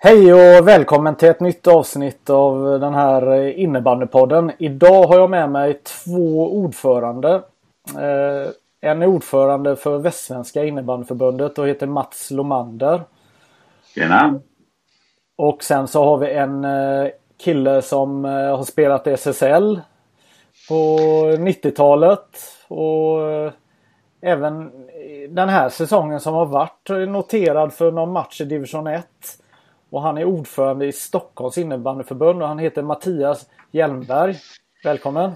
Hej och välkommen till ett nytt avsnitt av den här innebandypodden. Idag har jag med mig två ordförande. Eh, en är ordförande för Västsvenska innebandyförbundet och heter Mats Lomander. Tjena! Och sen så har vi en eh, kille som eh, har spelat SSL på 90-talet och även den här säsongen som har varit noterad för någon match i division 1. Och han är ordförande i Stockholms innebandyförbund och han heter Mattias Hjelmberg. Välkommen!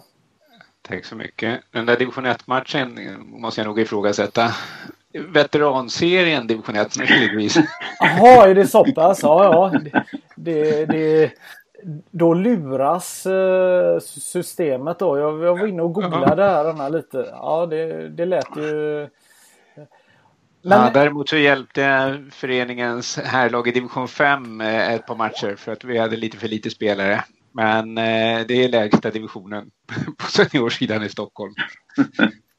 Tack så mycket. Den där division 1-matchen måste jag nog ifrågasätta. Veteranserien division 1 möjligtvis. Jaha, är det så pass? Ja, ja. Det, det, då luras eh, systemet då. Jag, jag var inne och googlade här lite. Ja, det, det lät ju men... Ja, däremot så hjälpte föreningens herrlag i division 5 eh, ett par matcher för att vi hade lite för lite spelare. Men eh, det är lägsta divisionen på seniorsidan i Stockholm.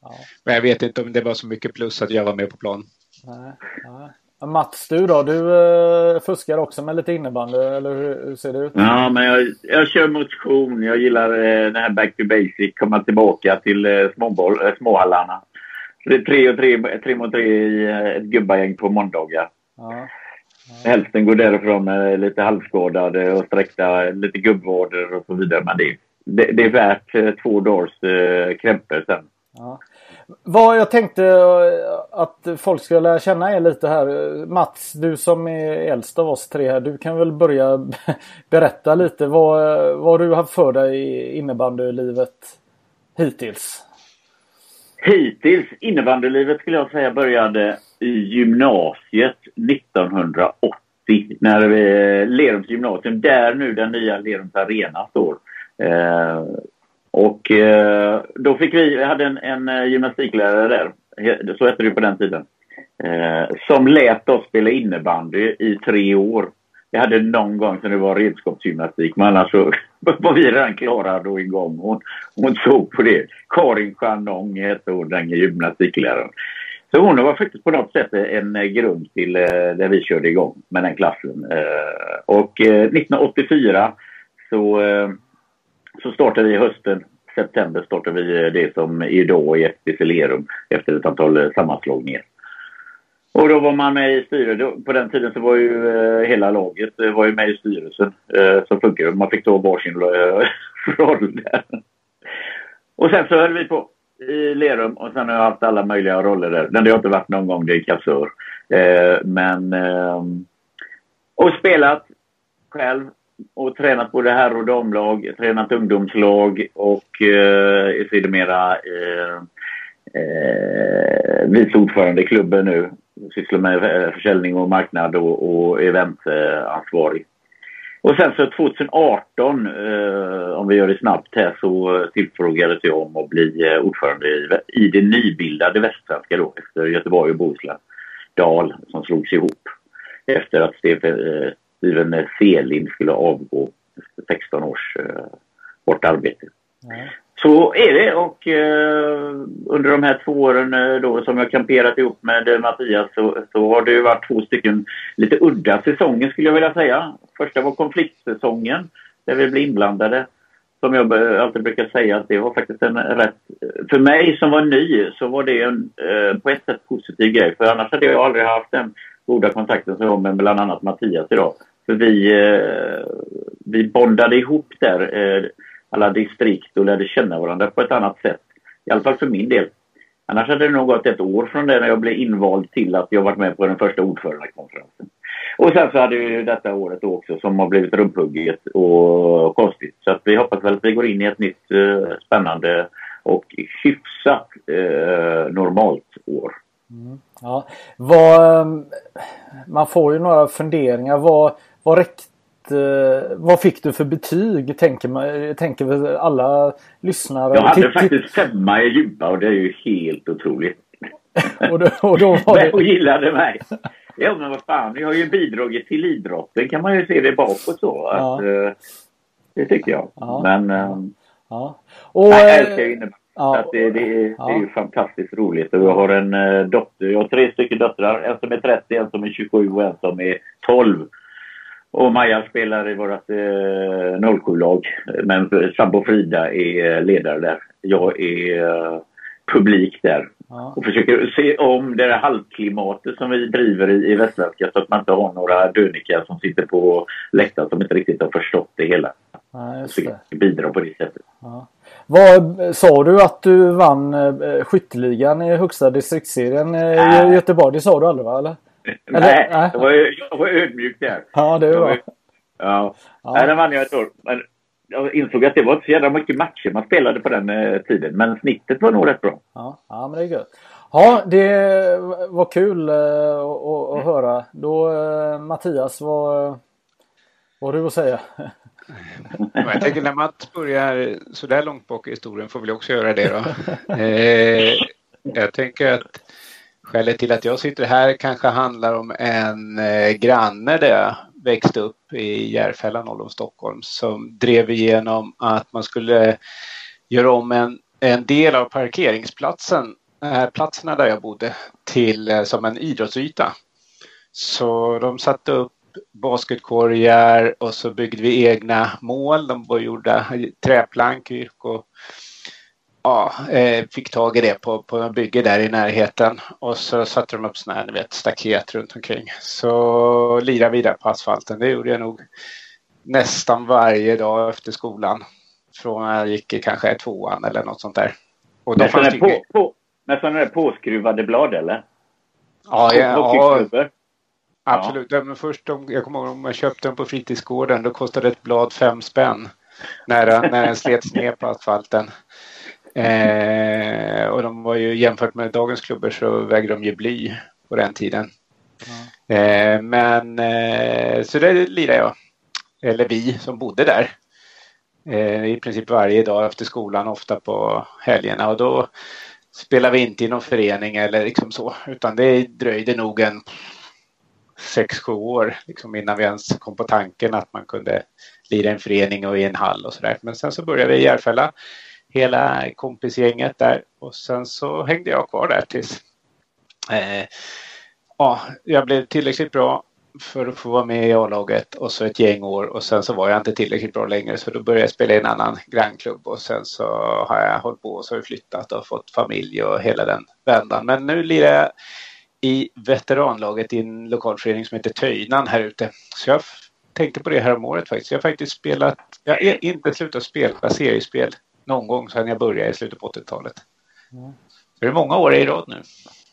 ja. Men jag vet inte om det var så mycket plus att jag var med på plan. Nej, nej. Mats, du då? Du uh, fuskar också med lite innebandy, eller hur, hur, ser det ut? Ja, men jag, jag kör motion. Jag gillar uh, den här back to basic, komma tillbaka till småboll, småhallarna tre och tre, tre mot tre i eh, ett gubbagäng på måndagar. Ja. Ja. Hälften går därifrån med lite halvskadade och sträckta, lite gubbvader och så vidare. Men det, det, det är värt eh, två dagars eh, krämpor sen. Ja. Vad jag tänkte eh, att folk ska lära känna är lite här. Mats, du som är äldst av oss tre här. Du kan väl börja berätta lite vad, vad du har haft för dig i innebandylivet hittills? Hittills, innebandylivet skulle jag säga började i gymnasiet 1980. När vi, eh, Lerums gymnasium, där nu den nya Lerums arena står. Eh, och eh, då fick vi, vi hade en, en eh, gymnastiklärare där, så hette det på den tiden, eh, som lät oss spela innebandy i tre år. Jag hade någon gång som det var redskapsgymnastik, men annars så var vi redan klara då igång. Hon, hon såg på det. Karin Chanong hette hon, den gymnastikläraren. Så hon var faktiskt på något sätt en grund till eh, där vi körde igång med den klassen. Eh, och 1984 eh, så, eh, så startade vi hösten, september startade vi eh, det som idag är ett Lerum efter ett antal eh, sammanslagningar. Och då var man med i styrelsen. På den tiden så var ju eh, hela laget eh, var ju med i styrelsen. Eh, som funkar. Man fick ta varsin eh, roll där. Och sen så höll vi på i Lerum och sen har jag haft alla möjliga roller där. Den har jag inte varit någon gång, det är kassör. Eh, men... Eh, och spelat själv och tränat både herr och damlag, tränat ungdomslag och eh, sedermera eh, eh, vice ordförande i klubben nu sysslar med eh, försäljning och marknad och, och eventansvarig. Och sen så 2018, eh, om vi gör det snabbt här, så tillfrågades jag om att bli eh, ordförande i, i det nybildade Västsvenska då, efter Göteborg och Bohuslän. Dal som slogs ihop efter att Steven, eh, Steven Selin skulle avgå efter 16 års eh, bort arbete. Mm. Så är det och eh, under de här två åren eh, då som jag kamperat ihop med eh, Mattias så, så har det varit två stycken lite udda säsonger skulle jag vilja säga. Första var konfliktsäsongen där vi blev inblandade. Som jag alltid brukar säga att det var faktiskt en rätt... För mig som var ny så var det en eh, på ett sätt positiv grej för annars hade jag aldrig haft den goda kontakten som jag har med bland annat Mattias idag. För vi, eh, vi bondade ihop där. Eh, alla distrikt och lärde känna varandra på ett annat sätt. I alla fall för min del. Annars hade det nog gått ett år från det när jag blev invald till att jag varit med på den första ordförandekonferensen. Och sen så hade vi detta året också som har blivit rumphugget och konstigt. Så att vi hoppas väl att vi går in i ett nytt eh, spännande och hyfsat eh, normalt år. Mm. Ja, vad, eh, man får ju några funderingar. Vad, vad, räckte, vad fick du för betyg? Tänker, man, tänker väl alla lyssnare. Jag hade faktiskt femma i djupa och det är ju helt otroligt. och, då, och då var det... och gillade mig. Ja men vad fan, jag har ju bidragit till idrotten kan man ju se det bakåt så. Ja. Att, eh, det tycker jag. Ja. Men... Ehm, ja. Och, jag älskar ju Ja. Att det, det, är, ja. det är ju fantastiskt roligt. Och jag har en uh, dotter, jag har tre stycken döttrar. En som är 30, en som är 27 och en som är 12. Och Maja spelar i vårt eh, 07-lag. Men sambo Frida är ledare där. Jag är uh, publik där. Ja. Och försöker se om det där halvklimatet som vi driver i, i Västsvenska så att man inte har några dönikar som sitter på läktaren som inte riktigt har förstått det hela. Ja, just det. Bidra på det sättet. Ja. Vad Sa du att du vann eh, skytteligan i högsta distriktsserien i Göteborg? Det sa du aldrig va? Eller? Nej, nej. Jag, var, jag var ödmjuk där. Ja, det var. Ja. ja. Nej, den vann jag ett år. Men jag insåg att det var inte så jävla mycket matcher man spelade på den eh, tiden. Men snittet var nog rätt bra. Ja, ja men det är gött. Ja, det var kul eh, att, att höra. Då eh, Mattias, vad, vad har du att säga? Jag tänker när Mats börjar så där långt bak i historien får väl också göra det då. Eh, jag tänker att skälet till att jag sitter här kanske handlar om en eh, granne där jag växte upp i Järfälla norr om Stockholm som drev igenom att man skulle göra om en, en del av parkeringsplatsen, äh, platserna där jag bodde, till eh, som en idrottsyta. Så de satte upp basketkorgar och så byggde vi egna mål. De var gjorda i träplank och ja, eh, fick tag i det på, på en bygge där i närheten och så satte de upp sådana här, ni vet, staket runt omkring. Så lirade vi där på asfalten. Det gjorde jag nog nästan varje dag efter skolan. Från när jag gick i kanske tvåan eller något sånt där. Och då sådana på, på, med sådana där påskruvade blad eller? Ja, ja, ja absolut. Ja. Men först, om, jag kommer ihåg om jag köpte den på fritidsgården, då kostade ett blad fem spänn. När, när den slets ner på asfalten. Eh, och de var ju jämfört med dagens klubbor så vägde de ju bly på den tiden. Eh, men eh, så det lirade jag. Eller vi som bodde där. Eh, I princip varje dag efter skolan, ofta på helgerna. Och då spelade vi inte i någon förening eller liksom så. Utan det dröjde nog en sex, sju år liksom innan vi ens kom på tanken att man kunde lira i en förening och i en hall och sådär. Men sen så började vi i Järfälla hela kompisgänget där och sen så hängde jag kvar där tills eh, ja, jag blev tillräckligt bra för att få vara med i A-laget och så ett gäng år och sen så var jag inte tillräckligt bra längre så då började jag spela i en annan grannklubb och sen så har jag hållit på och så har jag flyttat och fått familj och hela den vändan. Men nu lirar jag i veteranlaget i en lokalförening som heter Töjnan här ute. Så jag tänkte på det här om året faktiskt. Jag har faktiskt spelat, jag har inte slutat spela seriespel någon gång sedan jag började i slutet på 80-talet. Mm. Det är många år i rad nu.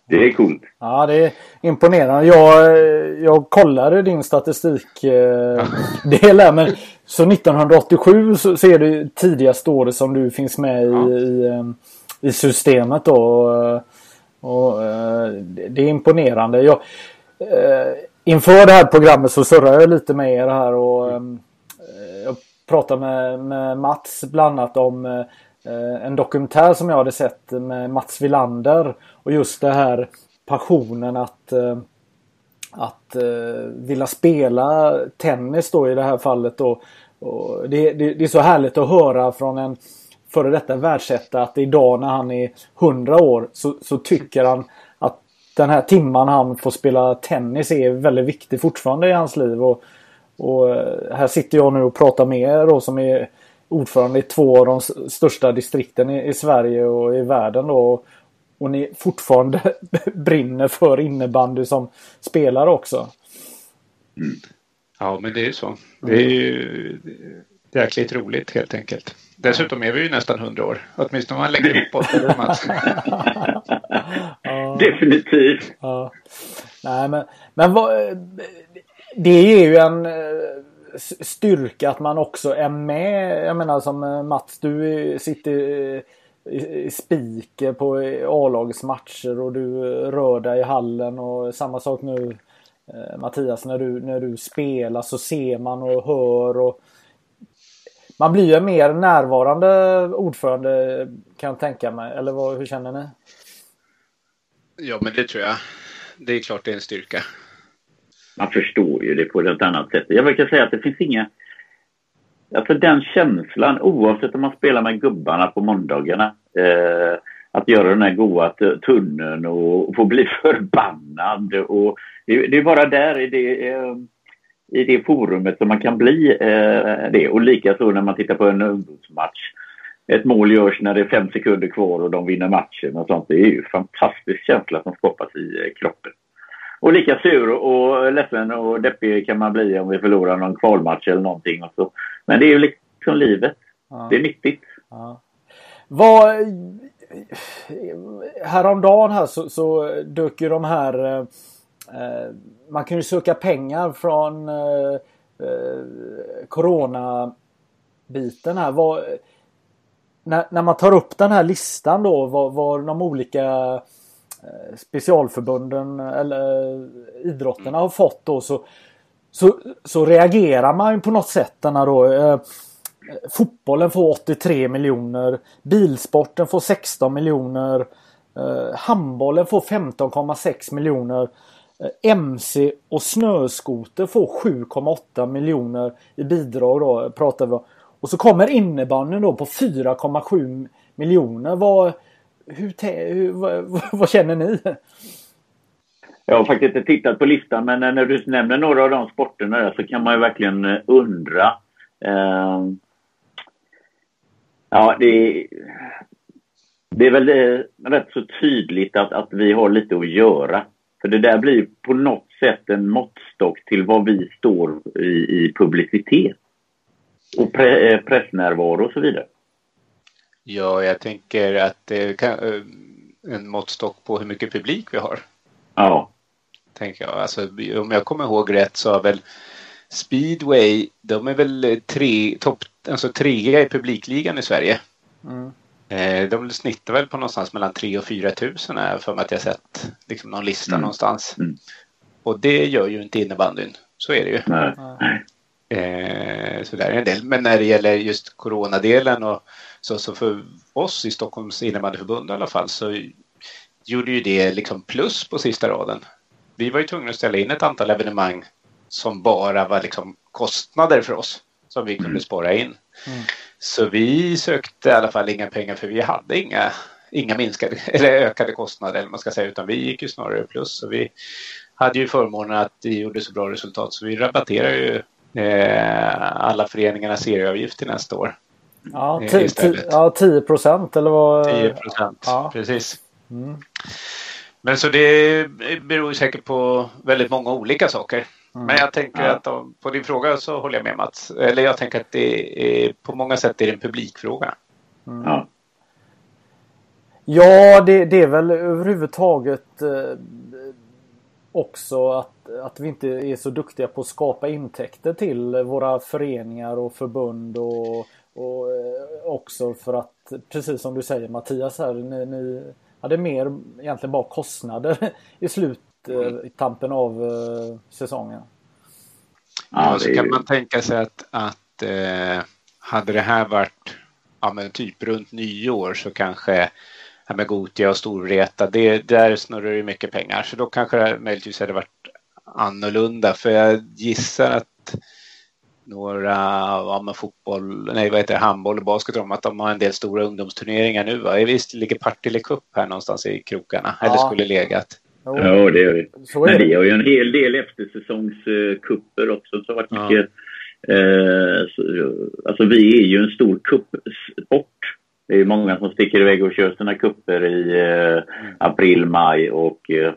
Det är coolt. Ja, det är imponerande. Jag, jag kollade din statistik eh, del här, men så 1987 så, så är det tidigaste året som du finns med ja. i, i, eh, i, systemet då. Och, och eh, det är imponerande. Jag, eh, inför det här programmet så surrade jag lite med er här och mm pratade med, med Mats bland annat om eh, en dokumentär som jag hade sett med Mats Villander. Och just det här passionen att eh, att eh, vilja spela tennis då i det här fallet då. Och det, det, det, är så härligt att höra från en före detta världsetta att idag när han är 100 år så, så tycker han att den här timman han får spela tennis är väldigt viktig fortfarande i hans liv. Och, och eh, här sitter jag nu och pratar med er då som är ordförande i två av de största distrikten i, i Sverige och i världen då. Och ni fortfarande brinner för innebandy som spelare också. Mm. Ja, men det är ju så. Det är ju jäkligt roligt helt enkelt. Dessutom är vi ju nästan hundra år. Åtminstone om man lägger ihop oss. Definitivt. Ja. Nej, men, men vad, det är ju en eh, styrka att man också är med. Jag menar som eh, Mats, du sitter eh, i, spiker på A-lagets matcher och du rör dig i hallen och samma sak nu Mattias när du, när du spelar så ser man och hör och man blir ju en mer närvarande ordförande kan jag tänka mig. Eller vad, hur känner ni? Ja, men det tror jag. Det är klart det är en styrka. Man förstår ju det på ett annat sätt. Jag brukar säga att det finns inga... Alltså den känslan, oavsett om man spelar med gubbarna på måndagarna. Eh, att göra den här goa tunneln och få bli förbannad. Och det, det är bara där i det, eh, i det forumet som man kan bli eh, det. Och likaså när man tittar på en ungdomsmatch. Ett mål görs när det är fem sekunder kvar och de vinner matchen och sånt. Det är ju en fantastisk känsla som skapas i eh, kroppen. Och lika sur och ledsen och deppig kan man bli om vi förlorar någon kvalmatch eller någonting. Och så. Men det är ju liksom livet. Ja. Det är nyttigt. Ja. Vad, häromdagen här så, så dök ju de här eh, man kan ju söka pengar från eh, eh, Corona-biten här. Vad, när, när, man tar upp den här listan då vad, vad de olika Eh, specialförbunden eh, eller eh, idrotterna har fått då så, så, så reagerar man på något sätt. Denna då, eh, fotbollen får 83 miljoner. Bilsporten får 16 miljoner. Eh, handbollen får 15,6 miljoner. MC och snöskoter får 7,8 miljoner i bidrag då pratar vi om. Och så kommer innebandyn då på 4,7 miljoner. Vad, hur, hur, vad, vad, känner ni? Jag har faktiskt inte tittat på listan men när du nämner några av de sporterna där så kan man ju verkligen eh, undra. Ehm, ja, det, det är väl eh, rätt så tydligt att, att vi har lite att göra för det där blir på något sätt en måttstock till vad vi står i, i publicitet. Och pre, eh, pressnärvaro och så vidare. Ja, jag tänker att det kan, eh, en måttstock på hur mycket publik vi har. Ja. Tänker jag. Alltså, om jag kommer ihåg rätt så har väl Speedway, de är väl tre, topp, alltså trea i publikligan i Sverige. Mm. Eh, de snittar väl på någonstans mellan 3 och 4 tusen för mig att jag sett liksom någon lista mm. någonstans. Mm. Och det gör ju inte innebandyn. Så är det ju. Nej. Eh, så där är en del. Men när det gäller just coronadelen och så, så för oss i Stockholms innebandyförbund i alla fall så gjorde ju det liksom plus på sista raden. Vi var ju tvungna att ställa in ett antal evenemang som bara var liksom kostnader för oss som vi kunde mm. spara in. Mm. Så vi sökte i alla fall inga pengar för vi hade inga, inga minskade eller ökade kostnader eller man ska säga utan vi gick ju snarare plus. Så vi hade ju förmånen att vi gjorde så bra resultat så vi rabatterar ju eh, alla föreningarnas serieavgift till nästa år. Ja, eh, ja 10 procent eller vad? 10 procent, ja. precis. Mm. Men så det beror säkert på väldigt många olika saker. Mm. Men jag tänker ja. att på din fråga så håller jag med Mats. Eller jag tänker att det är på många sätt är det en publikfråga. Mm. Ja. Ja, det, det, är väl överhuvudtaget eh, också att, att vi inte är så duktiga på att skapa intäkter till våra föreningar och förbund och, och eh, också för att, precis som du säger Mattias här, ni, ni hade mer egentligen bara kostnader i slut mm. tampen av uh, säsongen. Ja, så kan man tänka sig att, att eh, hade det här varit ja, men typ runt nyår så kanske ja, med Gotia och Storvreta, det, där snurrar det mycket pengar. Så då kanske det möjligtvis hade varit annorlunda. För jag gissar att några, ja men fotboll, nej vad heter det, handboll och basket om att de har en del stora ungdomsturneringar nu va? Visst ligger Partille Cup här någonstans i krokarna? Ja. Eller skulle legat? Ja, det gör vi. Så Men vi har ju en hel del eftersäsongskupper också. Så varit mycket, eh, så, alltså vi är ju en stor kuppsport. Det är många som sticker iväg och kör sina kupper i eh, april, maj och eh,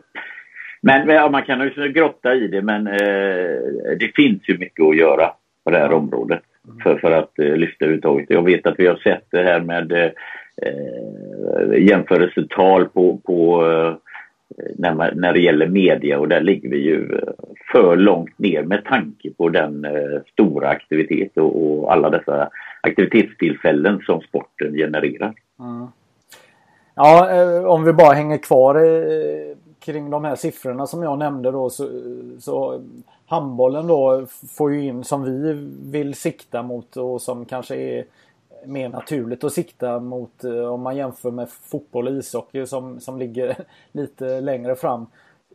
men ja, man kan ju grotta i det men eh, det finns ju mycket att göra på det här området för, för att eh, lyfta överhuvudtaget. Jag vet att vi har sett det här med eh, jämförelsetal på, på eh, när, när det gäller media och där ligger vi ju eh, för långt ner med tanke på den eh, stora aktivitet och, och, alla dessa aktivitetstillfällen som sporten genererar. Mm. Ja, eh, om vi bara hänger kvar kring de här siffrorna som jag nämnde då så, så handbollen då får ju in som vi vill sikta mot och som kanske är mer naturligt att sikta mot eh, om man jämför med fotboll och ishockey som, som ligger lite längre fram.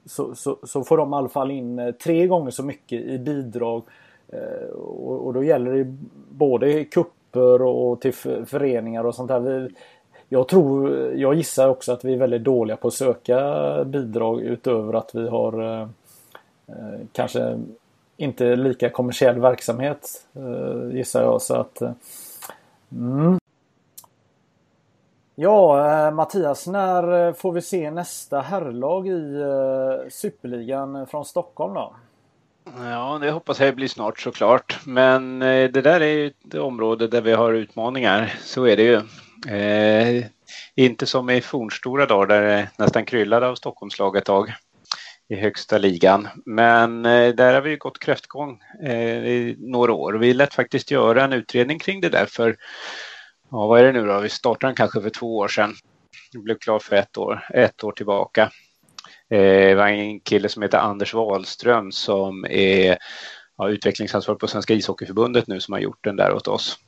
Så, så, så får de i alla fall in eh, tre gånger så mycket i bidrag eh, och, och då gäller det både kupper och till föreningar och sånt där. Vi, jag tror, jag gissar också att vi är väldigt dåliga på att söka bidrag utöver att vi har eh, eh kanske inte lika kommersiell verksamhet eh, gissar jag. Så att, eh, mm. Ja, eh, Mattias, när eh, får vi se nästa herrlag i Superligan från Stockholm då? Ja, det hoppas jag blir snart såklart. Men det där är ju ett område där vi har utmaningar. Så är det ju. Eh, inte som i fornstora dagar där det nästan kryllade av Stockholmslag ett tag i högsta ligan. Men eh, där har vi gått kräftgång eh, i några år. Vi lät faktiskt göra en utredning kring det där för, ja vad är det nu då, vi startade den kanske för två år sedan. Det blev klar för ett år, ett år tillbaka. Eh, det var en kille som heter Anders Wahlström som är ja, utvecklingsansvarig på Svenska ishockeyförbundet nu som har gjort den där åt oss.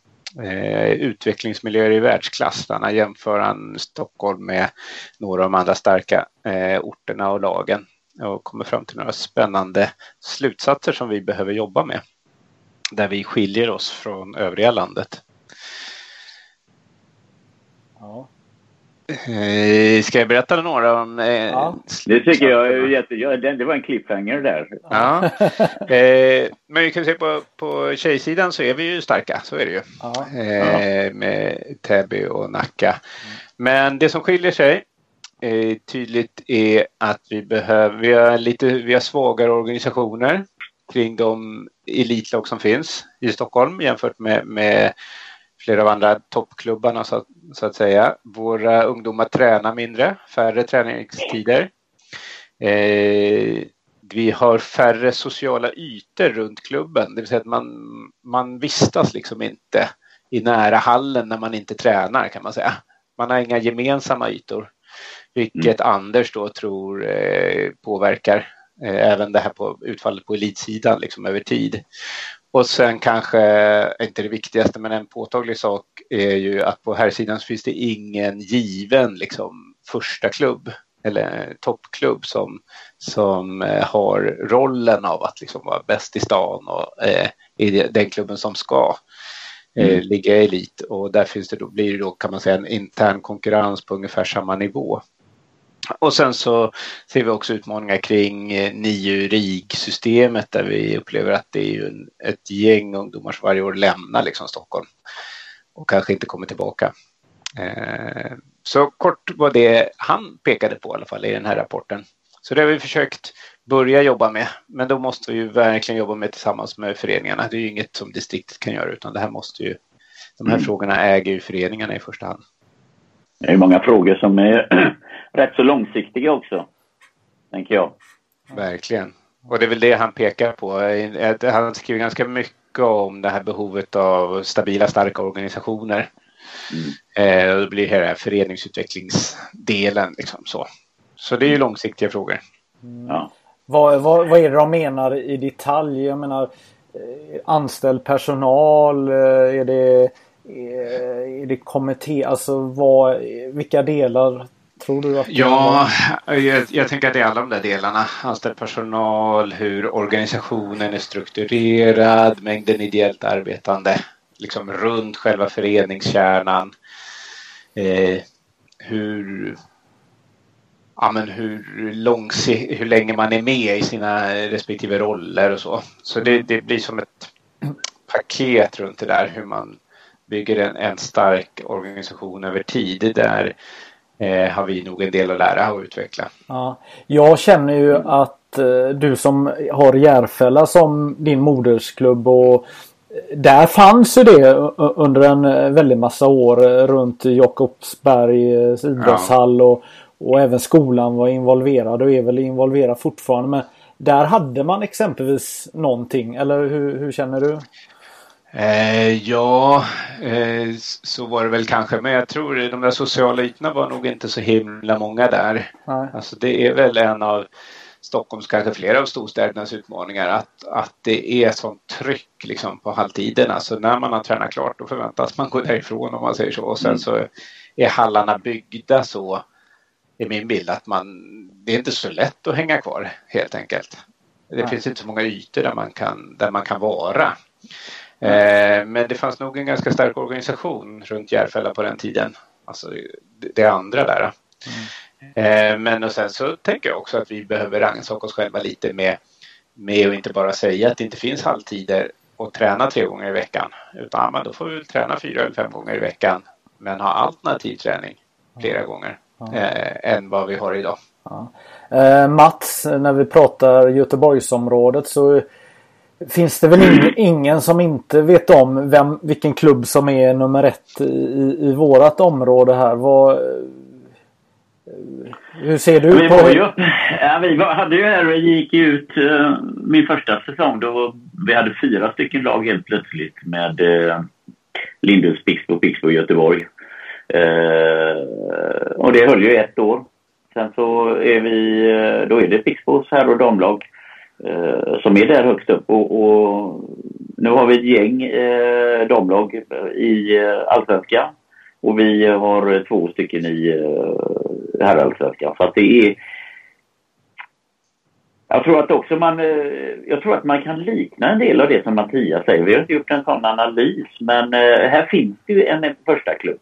Eh, utvecklingsmiljöer i världsklass. Han jämför han Stockholm med några av de andra starka eh, orterna och lagen och kommer fram till några spännande slutsatser som vi behöver jobba med. Där vi skiljer oss från övriga landet. Ja. Eh, ska jag berätta några om... Eh, ja. Det tycker jag är jätte... det var en cliffhanger där. Ja. Eh, men vi kan se på, på tjejsidan så är vi ju starka, så är det ju. Ja. Med Täby och Nacka. Men det som skiljer sig tydligt är att vi behöver... Vi har, lite, vi har svagare organisationer kring de elitlag som finns i Stockholm jämfört med, med flera av andra toppklubbarna så, så, att säga. Våra ungdomar tränar mindre, färre träningstider. Eh, vi har färre sociala ytor runt klubben, det vill säga att man, man vistas liksom inte i nära hallen när man inte tränar kan man säga. Man har inga gemensamma ytor, vilket mm. Anders då tror eh, påverkar eh, även det här på utfallet på elitsidan liksom över tid. Och sen kanske, inte det viktigaste, men en påtaglig sak är ju att på här sidan så finns det ingen given liksom, första klubb eller toppklubb som, som eh, har rollen av att liksom vara bäst i stan och eh, i den klubben som ska eh, mm. ligga i elit. Och där finns det då, blir det då kan man säga en intern konkurrens på ungefär samma nivå. Och sen så ser vi också utmaningar kring eh, NIU RIG-systemet där vi upplever att det är en, ett gäng ungdomar som varje år lämnar liksom Stockholm och kanske inte kommer tillbaka. Eh, så kort var det han pekade på i alla fall i den här rapporten. Så det har vi försökt börja jobba med, men då måste vi ju verkligen jobba med tillsammans med föreningarna. Det är ju inget som distriktet kan göra utan det här måste ju, de här mm. frågorna äger ju föreningarna i första hand. Det är många frågor som är rätt så långsiktiga också, tänker jag. Verkligen. Och det är väl det han pekar på. Han skriver ganska mycket om det här behovet av stabila, starka organisationer. Mm. Eh, det blir hela föreningsutvecklingsdelen. Liksom så. så det är ju långsiktiga frågor. Mm. Ja. Vad, vad, vad är det de menar i detalj? Jag menar eh, anställd personal? Eh, är det är det kommitté, alltså vad, vilka delar tror du att Ja, jag, jag, tänker att det är alla de där delarna. Anställd personal, hur organisationen är strukturerad, mängden ideellt arbetande, liksom runt själva föreningskärnan. Eh, hur ja, men hur, långsi- hur länge man är med i sina respektive roller och så. Så det, det blir som ett paket runt det där hur man bygger en, en stark organisation över tid. Där eh, har vi nog en del att lära och utveckla. Ja, jag känner ju att eh, du som har Järfälla som din modersklubb och eh, där fanns ju det under en eh, väldig massa år eh, runt Jakobsbergs idrottshall ja. och, och även skolan var involverad och är väl involverad fortfarande. Men där hade man exempelvis någonting eller hur, hur känner du? Eh, ja, eh, så var det väl kanske. Men jag tror de där sociala ytorna var nog inte så himla många där. Nej. Alltså det är väl en av Stockholms, kanske flera av storstädernas utmaningar att, att det är sånt tryck liksom på halvtiden. Alltså när man har tränat klart då förväntas man gå därifrån om man säger så. Och sen mm. så är hallarna byggda så i min bild att man, det är inte så lätt att hänga kvar helt enkelt. Det Nej. finns inte så många ytor där man kan, där man kan vara. Eh, men det fanns nog en ganska stark organisation runt Järfälla på den tiden. Alltså det, andra där. Mm. Eh, men och sen så tänker jag också att vi behöver rannsaka oss själva lite med, med att inte bara säga att det inte finns halvtider och träna tre gånger i veckan. Utan men då får vi väl träna fyra eller fem gånger i veckan men ha alternativ träning flera gånger eh, än vad vi har idag. Ja. Eh, Mats, när vi pratar Göteborgsområdet så finns det väl ingen, ingen som inte vet om vem, vilken klubb som är nummer ett i, i vårat område här. Vad, hur ser du vi på var ju, ja, Vi var, hade ju här gick ut uh, min första säsong då vi hade fyra stycken lag helt plötsligt med uh, Lindhults, Pixbo, Pixbo och Göteborg. Uh, och det höll ju ett år. Sen så är vi, då är det Pixbos herr och damlag Eh, som är där högst upp och, och nu har vi ett gäng eh, damlag i eh, Allsvenskan och vi har två stycken i uh, herrallsvenskan. Så att det är... Jag tror att också man, eh, jag tror att man kan likna en del av det som Mattias säger. Vi har inte gjort en sån analys men här finns det ju en, en första klubb.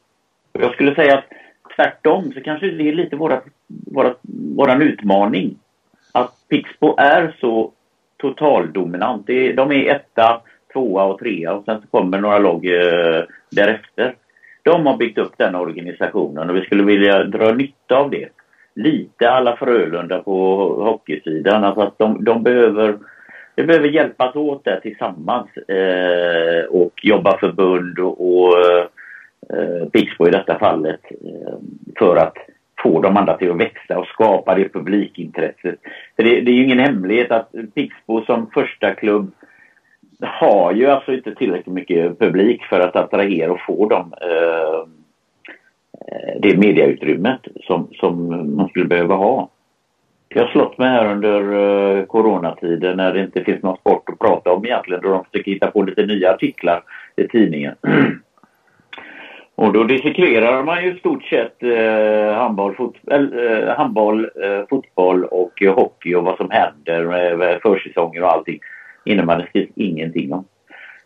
Jag skulle säga att tvärtom så kanske det är lite våra, våra, våran utmaning. Att Pixbo är så totaldominant. de är etta, tvåa och trea och sen så kommer några lag eh, därefter. De har byggt upp den organisationen och vi skulle vilja dra nytta av det. Lite alla Frölunda på hockeysidan. Alltså att de, de behöver vi behöver hjälpas åt där tillsammans eh, och jobba förbund och, och eh, Pixbo i detta fallet eh, för att få de andra till att växa och skapa det publikintresset. För det, det är ju ingen hemlighet att Pixbo som första klubb har ju alltså inte tillräckligt mycket publik för att attrahera och få dem eh, eh det mediautrymmet som, som man skulle behöva ha. Jag har slått mig här under uh, coronatiden när det inte finns någon sport att prata om egentligen då de försöker hitta på lite nya artiklar i tidningen. och då dissekverar man ju i stort sett eh, handboll, fot uh, handboll eh, fotboll och hockey och vad som händer med försäsonger och allting innan man skrivs ingenting om.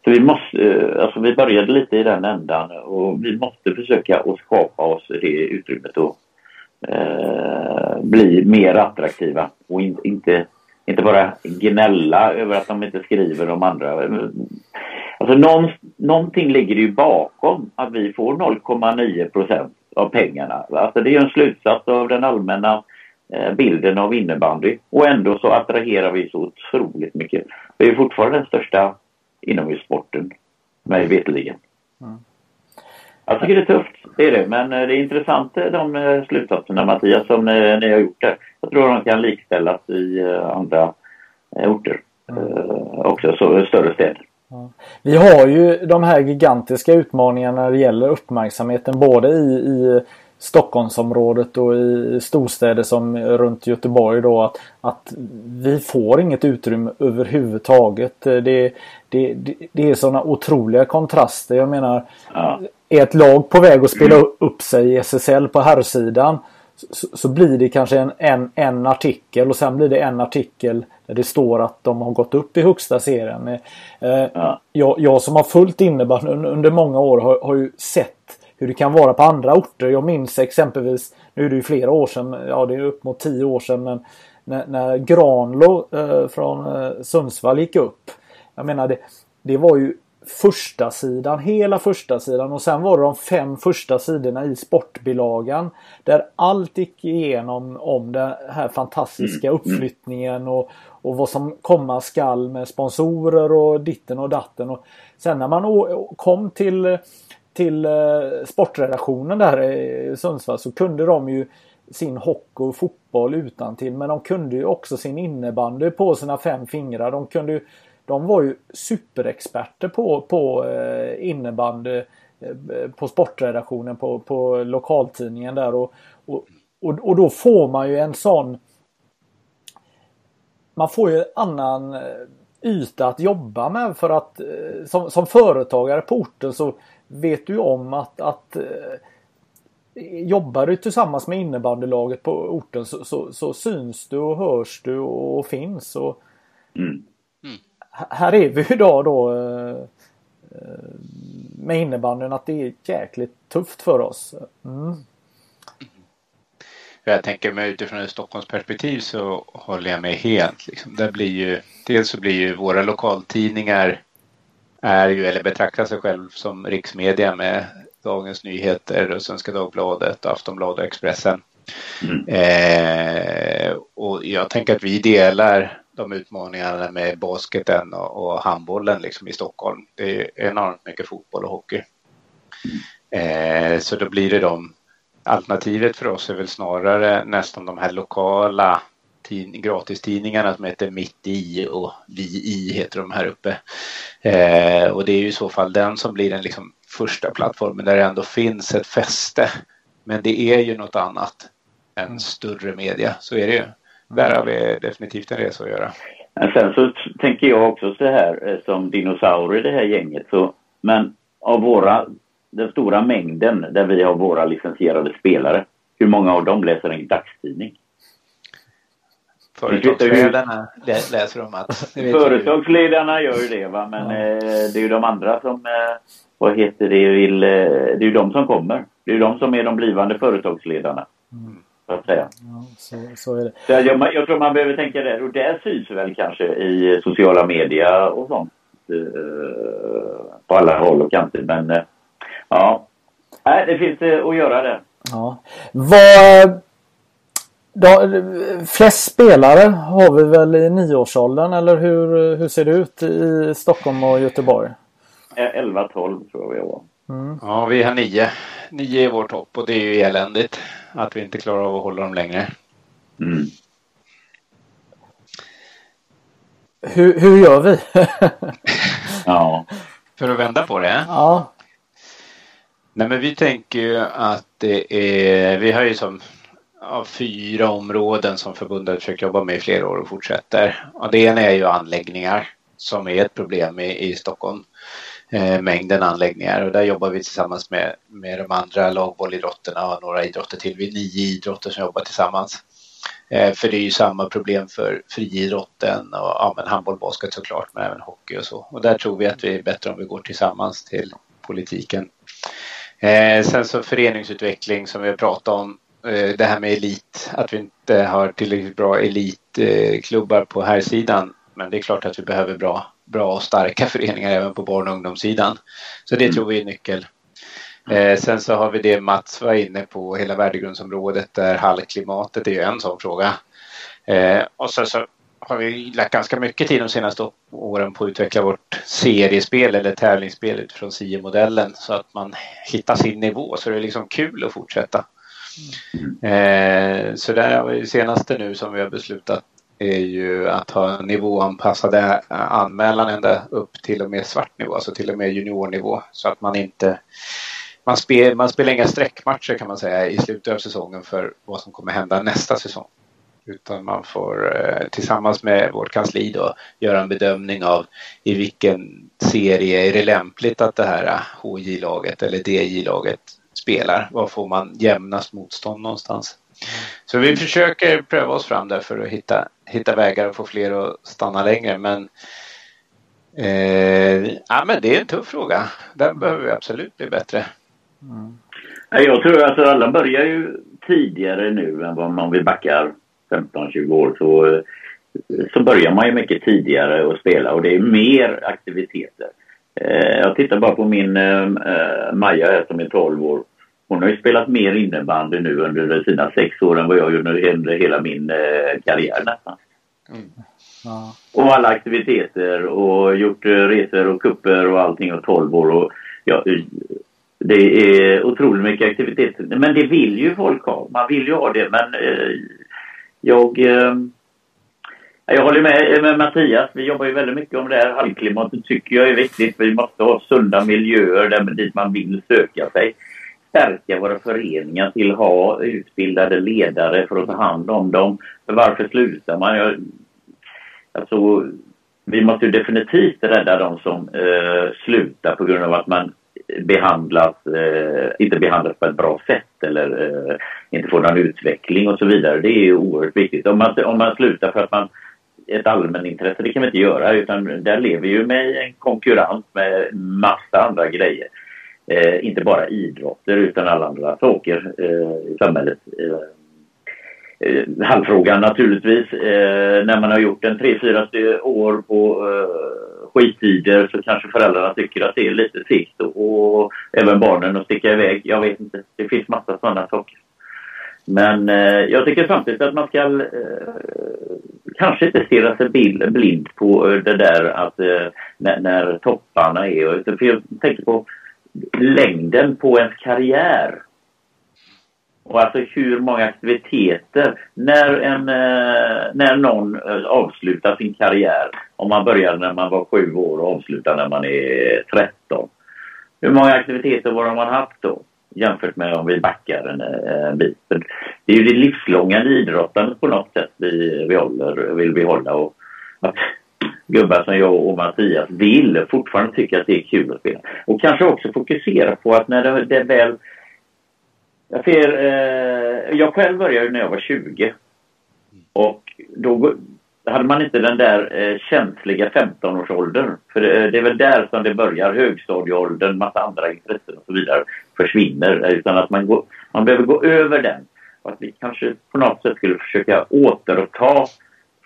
Så vi måste, eh, alltså vi började lite i den ändan och vi måste försöka att skapa oss det utrymmet och eh, bli mer attraktiva och in, inte, inte bara gnälla över att de inte skriver om andra. Alltså någon, någonting ligger ju bakom att vi får 0,9 procent av pengarna. Alltså det är en slutsats av den allmänna eh, bilden av innebandy och ändå så attraherar vi så otroligt mycket. Vi är fortfarande den största inomhussporten, mig veterligen. Mm. Jag tycker det är tufft, det är det. Men eh, det är intressant eh, de slutsatserna Mattias som ni har gjort där. Jag tror de kan likställas i andra orter. Mm. Också så, större städer. Vi har ju de här gigantiska utmaningarna när det gäller uppmärksamheten både i, i Stockholmsområdet och i storstäder som runt Göteborg då att, att vi får inget utrymme överhuvudtaget. Det, det, det, det är sådana otroliga kontraster. Jag menar, ja. är ett lag på väg att spela upp sig i SSL på herrsidan så, så, blir det kanske en, en, en artikel och sen blir det en artikel där det står att de har gått upp i högsta serien. Eh, ja. jag, jag som har följt innebandy under många år har, har ju sett hur det kan vara på andra orter. Jag minns exempelvis, nu är det ju flera år sedan, ja det är upp mot tio år sedan, men när, när Granlo eh, från eh, Sundsvall gick upp. Jag menar det, det var ju första sidan, hela första sidan och sen var det de fem första sidorna i sportbilagan där allt gick igenom om den här fantastiska mm. uppflyttningen och, och vad som komma skall med sponsorer och ditten och datten. Och sen när man kom till till eh, sportredaktionen där i Sundsvall så kunde de ju sin hockey och fotboll utan till men de kunde ju också sin innebandy på sina fem fingrar. De kunde ju de var ju superexperter på, på eh, innebandy eh, på sportredaktionen på, på lokaltidningen där och, och, och, och då får man ju en sån man får ju en annan eh, yta att jobba med för att eh, som, som företagare på orten så vet du om att, att eh, jobbar du tillsammans med innebandylaget på orten så, så, så, syns du och hörs du och finns. Och mm. Här är vi idag då eh, med innebandyn att det är jäkligt tufft för oss. Mm. Jag tänker mig utifrån ett Stockholmsperspektiv så håller jag med helt. Liksom. Där blir ju, dels så blir ju våra lokaltidningar är ju, eller betraktar sig själv som riksmedia med Dagens Nyheter och Svenska Dagbladet, Aftonbladet och Expressen. Mm. Eh, och jag tänker att vi delar de utmaningarna med basketen och, och handbollen liksom i Stockholm. Det är enormt mycket fotboll och hockey. Eh, så då blir det de. Alternativet för oss är väl snarare nästan de här lokala gratistidningarna som heter Mitt i och Vi i heter de här uppe. Eh, och det är ju i så fall den som blir den liksom första plattformen där det ändå finns ett fäste. Men det är ju något annat än större media, så är det ju. Där har vi definitivt en resa att göra. Men sen så tänker jag också så här eh, som dinosaurier det här gänget. Så, men av våra, den stora mängden där vi har våra licensierade spelare. Hur många av dem läser en dagstidning? Företagsledarna läser om att... Företagsledarna gör ju det va, men ja. eh, det är ju de andra som, eh, vad heter det, vill, eh, det är ju de som kommer. Det är ju de som är de blivande företagsledarna. Mm. Så att säga. Ja, så, så är det. Så jag, jag, tror man behöver tänka där och det syns väl kanske i sociala medier och sånt. Eh, på alla håll och kanter men eh, ja. Nej, det finns eh, att göra där. Ja. Vad då, flest spelare har vi väl i nioårsåldern eller hur, hur ser det ut i Stockholm och Göteborg? 11-12 tror jag vi har. Mm. Ja, vi har nio. Nio är vår topp och det är ju eländigt att vi inte klarar av att hålla dem längre. Mm. Hur, hur gör vi? ja. För att vända på det? Ja. Nej men vi tänker ju att det är, vi har ju som av fyra områden som förbundet försöker jobba med i flera år och fortsätter. Och det ena är ju anläggningar som är ett problem i, i Stockholm. Eh, mängden anläggningar och där jobbar vi tillsammans med, med de andra lagbollidrotterna och några idrotter till. Vi är nio idrotter som jobbar tillsammans. Eh, för det är ju samma problem för friidrotten och ja, men handboll, basket såklart, men även hockey och så. Och där tror vi att vi är bättre om vi går tillsammans till politiken. Eh, sen så föreningsutveckling som vi har pratat om Eh, det här med elit, att vi inte har tillräckligt bra elitklubbar på här sidan. Men det är klart att vi behöver bra, bra och starka föreningar även på barn och ungdomssidan. Så det mm. tror vi är nyckel. Eh, sen så har vi det Mats var inne på, hela värdegrundsområdet där hallklimatet är ju en sån fråga. Eh, och sen så har vi lagt ganska mycket tid de senaste åren på att utveckla vårt seriespel eller tävlingsspel utifrån SIE-modellen så att man hittar sin nivå så det är liksom kul att fortsätta. Eh, så det är senaste nu som vi har beslutat är ju att ha nivåanpassade anmälan ända upp till och med svart nivå, alltså till och med juniornivå. Så att man inte man, spel, man spelar inga sträckmatcher kan man säga i slutet av säsongen för vad som kommer hända nästa säsong. Utan man får eh, tillsammans med vårt kansli då göra en bedömning av i vilken serie är det lämpligt att det här HJ-laget eller DJ-laget spelar. Var får man jämnast motstånd någonstans? Så vi försöker pröva oss fram där för att hitta, hitta vägar och få fler att stanna längre. Men, eh, ja, men det är en tuff fråga. Där behöver vi absolut bli bättre. Mm. Jag tror att alltså alla börjar ju tidigare nu än vad man vill backa 15-20 år. Så, så börjar man ju mycket tidigare att spela och det är mer aktiviteter. Eh, jag tittar bara på min eh, Maja här som är 12 år. Hon har ju spelat mer innebandy nu under sina sex år än vad jag gjorde under hela min eh, karriär nästan. Mm. Ja. Och alla aktiviteter och gjort resor och kupper och allting och 12 år. Och, ja, det är otroligt mycket aktiviteter. Men det vill ju folk ha. Man vill ju ha det men eh, jag... Eh, Jag håller med, med Mattias. Vi jobbar ju väldigt mycket om det här. Halvklimatet tycker jag är viktigt. Vi måste ha sunda miljöer där dit man vill söka sig. Stärka våra föreningar till att ha utbildade ledare för att ta hand om dem. För varför slutar man? Jag, alltså, vi måste ju definitivt rädda de som eh, slutar på grund av att man behandlas, eh, inte behandlas på ett bra sätt eller eh, inte får någon utveckling och så vidare. Det är ju oerhört viktigt. Om man, om man slutar för att man ett allmänintresse, det kan vi inte göra utan där lever vi ju med en konkurrens med massa andra grejer. Eh, inte bara idrotter utan alla andra saker eh, i samhället. Eh, eh halvfrågan naturligtvis. Eh, när man har gjort en tre, fyra år på eh, skittider så kanske föräldrarna tycker att det är lite segt och, och även barnen att sticka iväg. Jag vet inte. Det finns massa sådana saker. Men eh, jag tycker samtidigt att man ska eh, kanske inte stirra sig blind på eh, det där att eh, när, när, topparna är. För jag tänker på längden på ens karriär. Och alltså hur många aktiviteter. När, en, eh, när någon eh, avslutar sin karriär, om man började när man var sju år och avslutar när man är 13. Hur många aktiviteter var har man haft då? jämfört med om vi backar en, eh, en bit. Det är ju det livslånga idrottandet på något sätt vi, vi håller, vill behålla. Och att gubbar som jag och Mattias vill fortfarande tycka att det är kul att spela. Och kanske också fokusera på att när det, det väl... Jag, ser, eh, jag själv började när jag var 20. Och då, hade man inte den där eh, känsliga 15-årsåldern. För det, det, är väl där som det börjar, högstadieåldern, massa andra intressen och så vidare försvinner. Utan att man, går, man behöver gå över den. Och att vi kanske på något sätt skulle försöka återuppta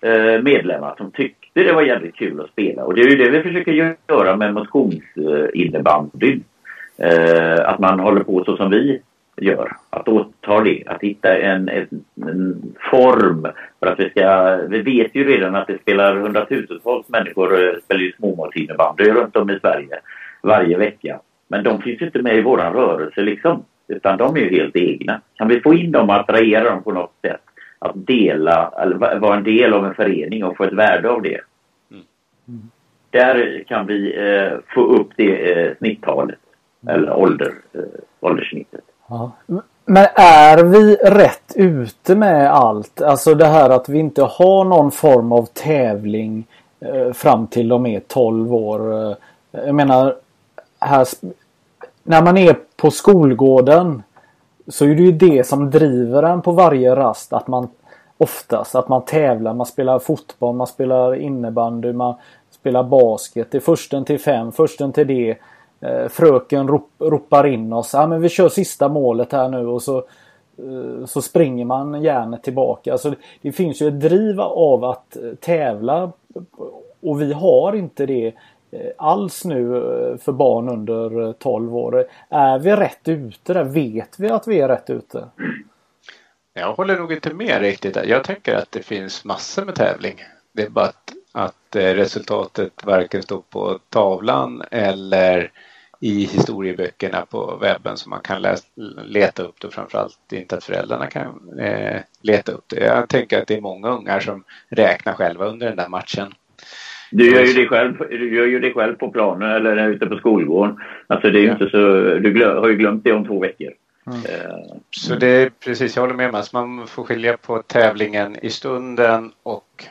eh, medlemmar som tyckte det var jävligt kul att spela. Och det är ju det vi försöker göra med motionsinnebandyn. Eh, att man håller på så som vi gör. Att återta det, att hitta en, en, en, form för att vi ska... Vi vet ju redan att det spelar hundratusentals människor eh, spelar ju småmålsinnebandy runt om i Sverige varje vecka. Men de finns ju inte med i våran rörelse liksom. Utan de är ju helt egna. Kan vi få in dem och attrahera dem på något sätt? Att dela, eller vara en del av en förening och få ett värde av det. Mm. Där kan vi eh, få upp det eh, snitttalet. Mm. Eller ålder, eh, ålderssnittet. Ja. Men är vi rätt ute med allt? Alltså det här att vi inte har någon form av tävling eh, fram till de är 12 år. Eh, jag menar, här, när man är på skolgården så är det ju det som driver en på varje rast. Att man oftast att man tävlar, man spelar fotboll, man spelar innebandy, man spelar basket. Det är försten till fem, försten till det. Eh, fröken rop, ropar in oss. Ja, men vi kör sista målet här nu och så, eh, så springer man järnet tillbaka. Alltså, det finns ju ett driv av att eh, tävla och vi har inte det alls nu för barn under 12 år. Är vi rätt ute där? Vet vi att vi är rätt ute? Jag håller nog inte med riktigt. Jag tänker att det finns massor med tävling. Det är bara att, att resultatet varken står på tavlan eller i historieböckerna på webben så man kan läsa, leta upp det. Framförallt inte att föräldrarna kan eh, leta upp det. Jag tänker att det är många ungar som räknar själva under den där matchen. Du gör ju det själv, du gör ju det själv på planen eller ute på skolgården. Alltså det är ja. inte så, du glöm, har ju glömt det om två veckor. Mm. Uh, så det är precis, jag håller med Mats. Man får skilja på tävlingen i stunden och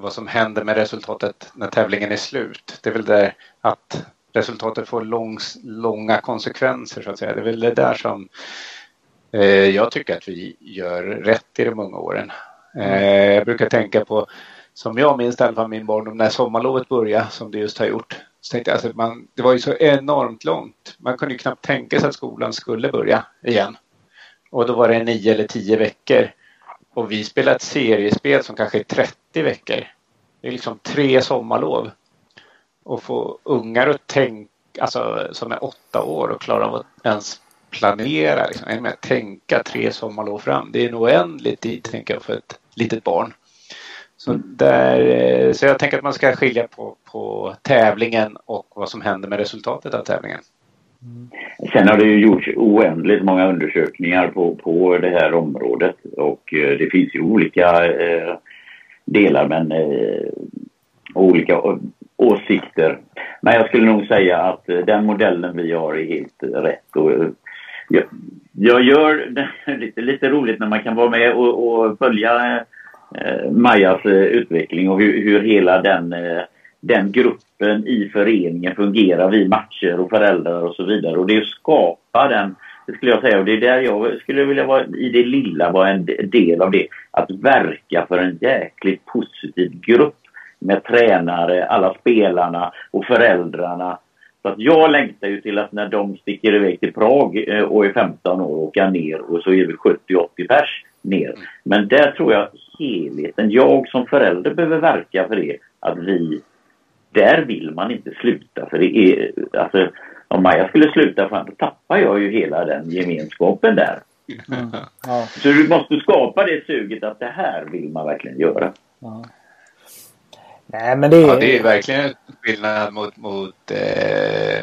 vad som händer med resultatet när tävlingen är slut. Det är väl där att resultatet får långs, långa konsekvenser så att säga. Det är väl det där som eh, jag tycker att vi gör rätt i de unga åren. Eh, jag brukar tänka på, som jag minns i alla fall min barndom, när sommarlovet började som det just har gjort. Så tänkte jag, alltså, man, det var ju så enormt långt. Man kunde ju knappt tänka sig att skolan skulle börja igen. Och då var det nio eller tio veckor. Och vi spelade ett seriespel som kanske är 30 veckor. Det är liksom tre sommarlov och få ungar att tänka, alltså som är åtta år och klara av att ens planera, liksom, med tänka tre sommarlov fram. Det är en oändlig tid, tänker jag, för ett litet barn. Så, där, eh, så jag tänker att man ska skilja på, på tävlingen och vad som händer med resultatet av tävlingen. Mm. Sen har det ju gjorts oändligt många undersökningar på, på det här området och eh, det finns ju olika eh, delar men eh, olika eh, åsikter. Men jag skulle nog säga att eh, den modellen vi har är helt rätt. Och, eh, jag, jag gör det lite, lite roligt när man kan vara med och, och följa eh, Majas eh, utveckling och hur, hur hela den, eh, den gruppen i föreningen fungerar vid matcher och föräldrar och så vidare. Och det skapar den, det skulle jag säga, och det är där jag skulle vilja vara i det lilla vara en del av det. Att verka för en jäkligt positiv grupp med tränare, alla spelarna och föräldrarna så att jag längtar ju till att när de sticker iväg till Prag eh, och är 15 år åka ner och så är vi 70-80 pers ner. Men där tror jag helheten, jag som förälder behöver verka för det, att vi, där vill man inte sluta för det är, alltså om Maja skulle sluta fan, då tappar jag ju hela den gemenskapen där. Mm. Ja. Så du måste skapa det suget att det här vill man verkligen göra. Ja. Nej, men det är... Ja, det är verkligen skillnad mot, mot eh,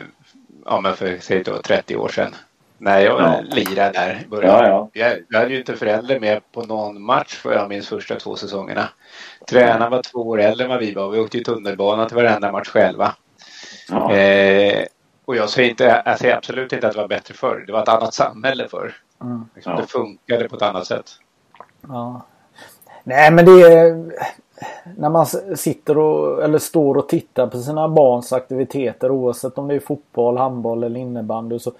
ja, men för säg då 30 år sedan. När jag ja. lirade där i början. Ja, ja. Jag, jag hade ju inte föräldrar med på någon match för jag minns första två säsongerna. Tränaren var två år äldre än vad vi var. Vi åkte ju tunnelbana till varenda match själva. Ja. Eh, och jag säger, inte, jag säger absolut inte att det var bättre förr. Det var ett annat samhälle förr. Mm. Liksom, det funkade på ett annat sätt. Ja. Nej men det är när man sitter och, eller står och tittar på sina barns aktiviteter oavsett om det är fotboll, handboll eller innebandy så,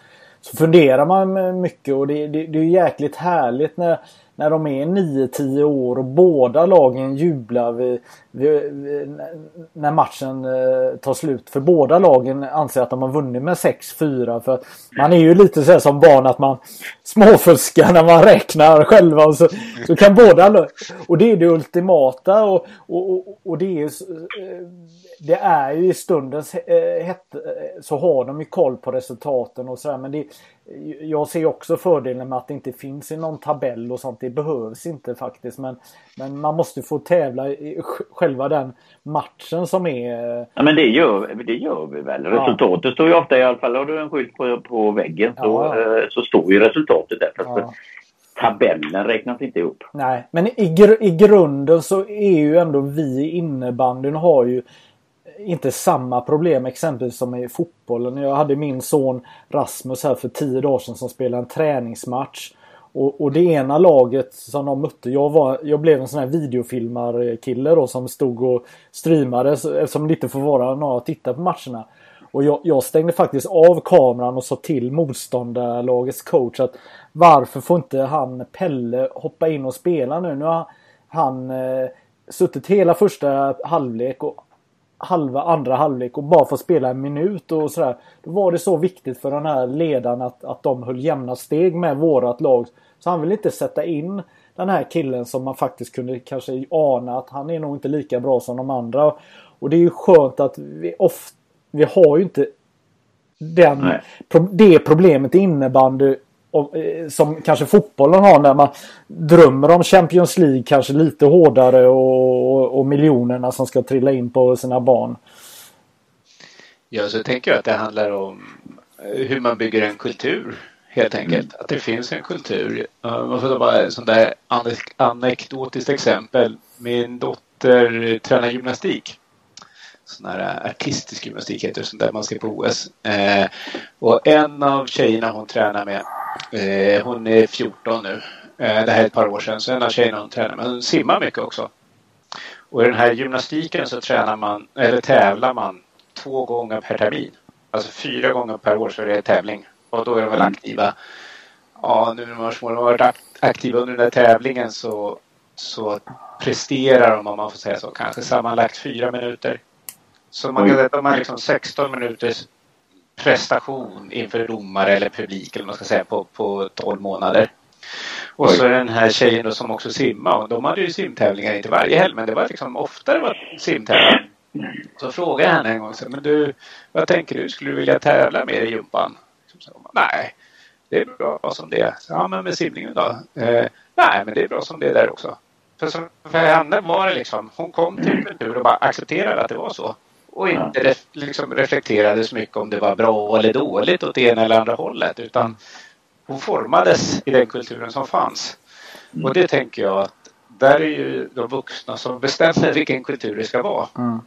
så funderar man mycket och det, det, det är jäkligt härligt när, när de är 9-10 år och båda lagen jublar vid, vid, vid, när matchen eh, tar slut. För båda lagen anser att de har vunnit med 6-4. För man är ju lite så som barn att man småfuskar när man räknar själva. Och så, så kan båda... Och det är det ultimata och, och, och, och det är eh, det är ju i stundens eh, hette så har de ju koll på resultaten och sådär men det, jag ser också fördelen med att det inte finns i någon tabell och sånt. Det behövs inte faktiskt. Men, men man måste få tävla i själva den matchen som är... Ja men det gör, det gör vi väl. Resultatet ja. står ju ofta i alla fall. Har du en skylt på, på väggen så, ja. Eh, så står ju resultatet där. Ja. Tabellen räknas inte ihop. Nej, men i, gr i grunden så är ju ändå vi i innebandyn har ju inte samma problem exempelvis som i fotbollen. Jag hade min son Rasmus här för tio dagar sedan som spelade en träningsmatch. Och, och det ena laget som de mötte, jag, var, jag blev en sån här videofilmarkille då som stod och streamade eftersom det inte får vara några att titta på matcherna. Och jag, jag, stängde faktiskt av kameran och sa till motståndarlagets coach att varför får inte han Pelle hoppa in och spela nu? Nu har han eh, suttit hela första halvlek och halva andra halvlek och bara få spela en minut och sådär. Då var det så viktigt för den här ledaren att, att de höll jämna steg med vårat lag. Så han vill inte sätta in den här killen som man faktiskt kunde kanske ana att han är nog inte lika bra som de andra. Och det är ju skönt att vi ofta, vi har ju inte den, det problemet i innebandy som kanske fotbollen har när man drömmer om Champions League kanske lite hårdare och, och, och miljonerna som ska trilla in på sina barn. Ja, så tänker jag att det handlar om eh, hur man bygger en kultur helt enkelt. Mm. Att det finns en kultur. Man får ta bara ett sånt där anekdotiskt exempel. Min dotter tränar gymnastik sån här artistisk gymnastik heter det, sånt där man ska på OS. Eh, och en av tjejerna hon tränar med, eh, hon är 14 nu. Eh, det här är ett par år sedan, så en av tjejerna hon tränar med, hon simmar mycket också. Och i den här gymnastiken så tränar man, eller tävlar man två gånger per termin. Alltså fyra gånger per år så är det tävling. Och då är de väl aktiva. Ja, nu när de har varit aktiva under den där tävlingen så, så presterar de, om man får säga så, kanske sammanlagt fyra minuter så man kan säga att man liksom 16 minuters prestation inför domare eller publik eller man ska säga på, på 12 månader. Och så den här tjejen då som också simmar och de hade ju simtävlingar, inte varje helg men det var liksom oftare var simtävlingar. Så frågade jag henne en gång, så, men du, vad tänker du, skulle du vilja tävla mer i gympan? Så, Nej, det är bra som det är. Ja, men med simningen då? Eh, nej, men det är bra som det är där också. För, så, för henne var det liksom, hon kom till kultur och bara accepterade att det var så och inte ja. liksom reflekterade så mycket om det var bra eller dåligt åt det ena eller andra hållet utan hon formades i den kulturen som fanns. Mm. Och det tänker jag att där är ju de vuxna som bestämmer vilken kultur det ska vara. Mm.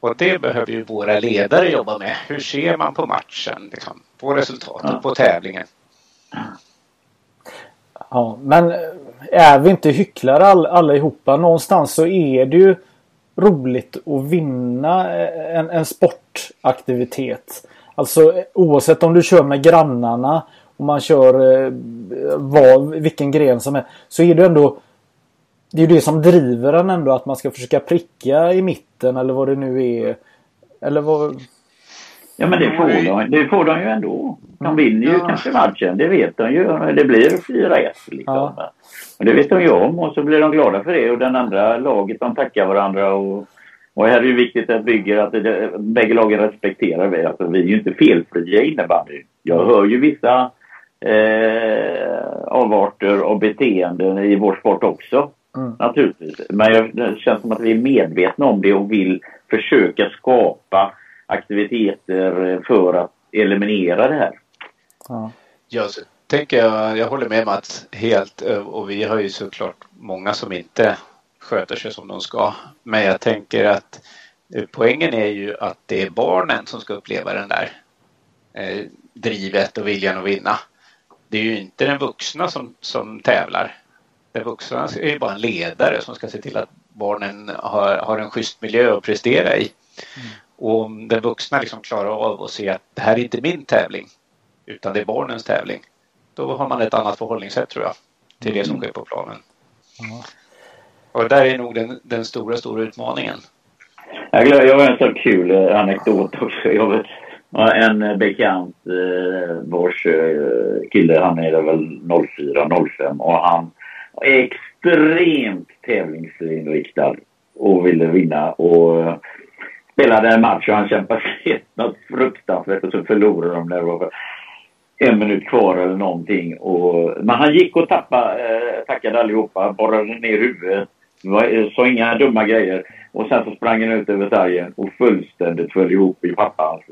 Och det behöver ju våra ledare jobba med. Hur ser man på matchen, liksom, på resultatet, ja. på tävlingen? Ja, men är vi inte hycklare all, allihopa? Någonstans så är det ju roligt att vinna eh, en, en sportaktivitet. Alltså eh, oavsett om du kör med grannarna och man kör eh, vad, vilken gren som är. Så är det ändå Det är ju det som driver en ändå att man ska försöka pricka i mitten eller vad det nu är. Eller vad... Ja men det får de, det får de ju ändå. De vinner ju ja. kanske matchen, det vet de ju. Det blir 4-1 liksom. Ja. Och det vet de ju om och så blir de glada för det och den andra laget de tackar varandra och, och här är det viktigt att bygga att det, bägge lagen respekterar vi. Alltså vi är ju inte felfria innebandy. Jag hör ju vissa eh, avarter och beteenden i vår sport också. Mm. Naturligtvis. Men jag, det känns som att vi är medvetna om det och vill försöka skapa aktiviteter för att eliminera det här. Ja. Ja, så tänker jag, jag håller med Mats helt och vi har ju såklart många som inte sköter sig som de ska. Men jag tänker att poängen är ju att det är barnen som ska uppleva den där eh, drivet och viljan att vinna. Det är ju inte den vuxna som, som tävlar. Den vuxna är ju bara en ledare som ska se till att barnen har, har en schysst miljö att prestera i. Mm. Och om den vuxna liksom klarar av att se att det här är inte min tävling utan det är barnens tävling. Då har man ett annat förhållningssätt tror jag till det som mm. sker på planen. Mm. Och där är nog den, den stora, stora utmaningen. Jag, har en så kul eh, anekdot också. Jag vet, en bekant, eh, vars eh, kille, han är väl 04-05 och han är extremt tävlingsinriktad och ville vinna. Och spelade en match och han kämpade sig något fruktansvärt och så förlorade de när det var en minut kvar eller någonting. Och, men han gick och tappade, eh, tackade allihopa, borrade ner huvudet, var, sa inga dumma grejer. Och sen så sprang han ut över sargen och fullständigt föll ihop i pappans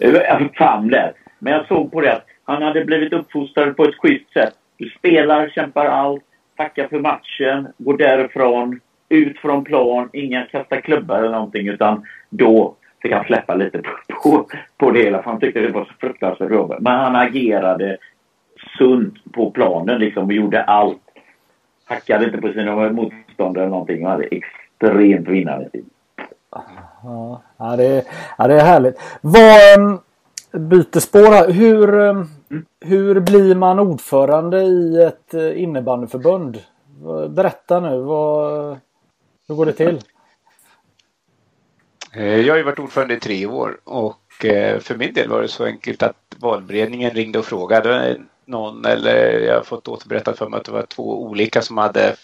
eh, famn där. Men jag såg på det att han hade blivit uppfostrad på ett schysst sätt. Du spelar, kämpar allt, tackar för matchen, går därifrån, ut från plan, inga kasta klubbar eller någonting utan då fick han släppa lite på, på, på det hela för han tyckte det var så fruktansvärt jobbigt. Men han agerade sunt på planen liksom och gjorde allt. Hackade inte på sina motståndare eller någonting och hade extremt vinnande tid. Ja, det, är, ja, det är härligt. Vad, ehm, byter spår här. Hur, mm. hur blir man ordförande i ett eh, innebandyförbund? Berätta nu. Vad, hur går det till? Eh, jag har ju varit ordförande i tre år och eh, för min del var det så enkelt att valberedningen ringde och frågade någon eller jag har fått återberättat för mig att det var två olika som hade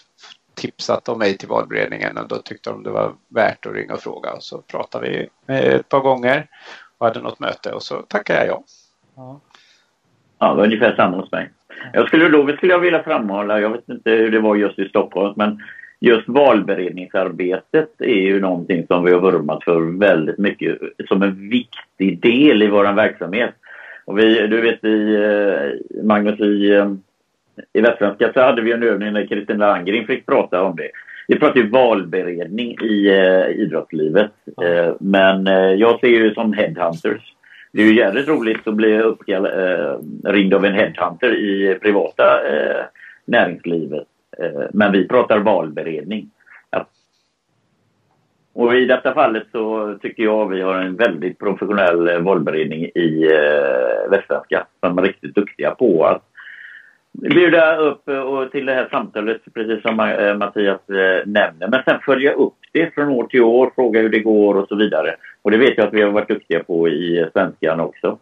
tipsat om mig till valberedningen och då tyckte de det var värt att ringa och fråga och så pratade vi ett par gånger och hade något möte och så tackade jag ja. Ja, ja det var ungefär samma hos mig. Jag skulle då skulle jag vilja framhålla, jag vet inte hur det var just i Stockholm, men just valberedningsarbetet är ju någonting som vi har vurmat för väldigt mycket som en viktig del i vår verksamhet. Och vi, du vet i, eh, Magnus, i, eh, i Västsvenska så hade vi en övning när Kristina Landgren fick prata om det. Vi pratar ju valberedning i eh, idrottslivet. Eh, men eh, jag ser ju som headhunters. Det är ju jävligt roligt att bli uppringd eh, av en headhunter i privata näringslivet. Eh, men vi pratar valberedning. Och i detta fallet så tycker jag vi har en väldigt professionell eh, valberedning i eh, Västsvenska som är riktigt duktiga på att bjuda upp och till det här samtalet, precis som Mattias nämner. Men sen följa upp det från år till år, fråga hur det går och så vidare. Och det vet jag att vi har varit duktiga på i Svenskan också.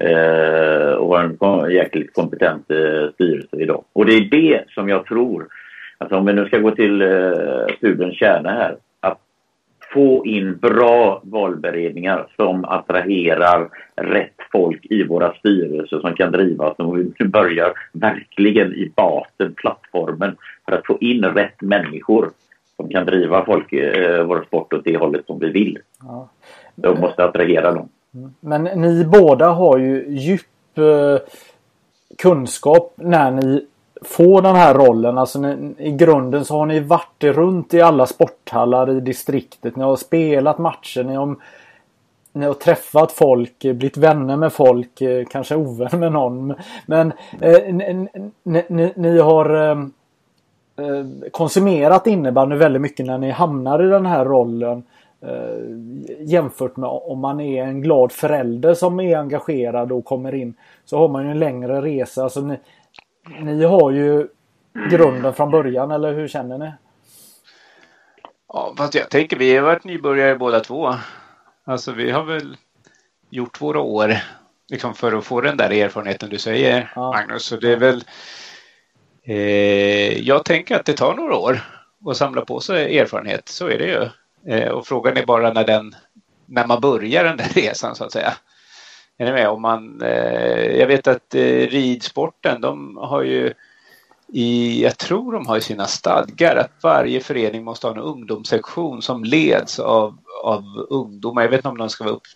Eh, och har en jäkligt kompetent eh, styrelse idag. Och det är det som jag tror, alltså om vi nu ska gå till eh, pudelns kärna här, att få in bra valberedningar som attraherar rätt folk i våra styrelser som kan driva oss. Och vi börjar verkligen i basen, plattformen, för att få in rätt människor som kan driva folk, eh, vår sport åt det hållet som vi vill. Ja. De måste attrahera dem. Men ni båda har ju djup eh, kunskap när ni får den här rollen. Alltså ni, i grunden så har ni varit runt i alla sporthallar i distriktet. Ni har spelat matcher. Ni har, ni har träffat folk, eh, blivit vänner med folk, eh, kanske ovän med någon. Men eh, ni, ni, ni, har eh, eh, konsumerat innebandy väldigt mycket när ni hamnar i den här rollen. Eh, jämfört med om man är en glad förälder som är engagerad och kommer in. Så har man ju en längre resa. Alltså ni, ni har ju grunden från början, eller hur känner ni? Ja, fast jag tänker vi har varit nybörjare båda två. Alltså vi har väl gjort våra år liksom för att få den där erfarenheten du säger ja. Magnus. Så det är väl eh, Jag tänker att det tar några år att samla på sig erfarenhet. Så är det ju. Eh, och frågan är bara när den när man börjar den där resan så att säga. Är ni med? Om man, eh, jag vet att eh, ridsporten, de har ju i, jag tror de har i sina stadgar att varje förening måste ha en ungdomssektion som leds av, av ungdomar. Jag vet inte om de ska vara upp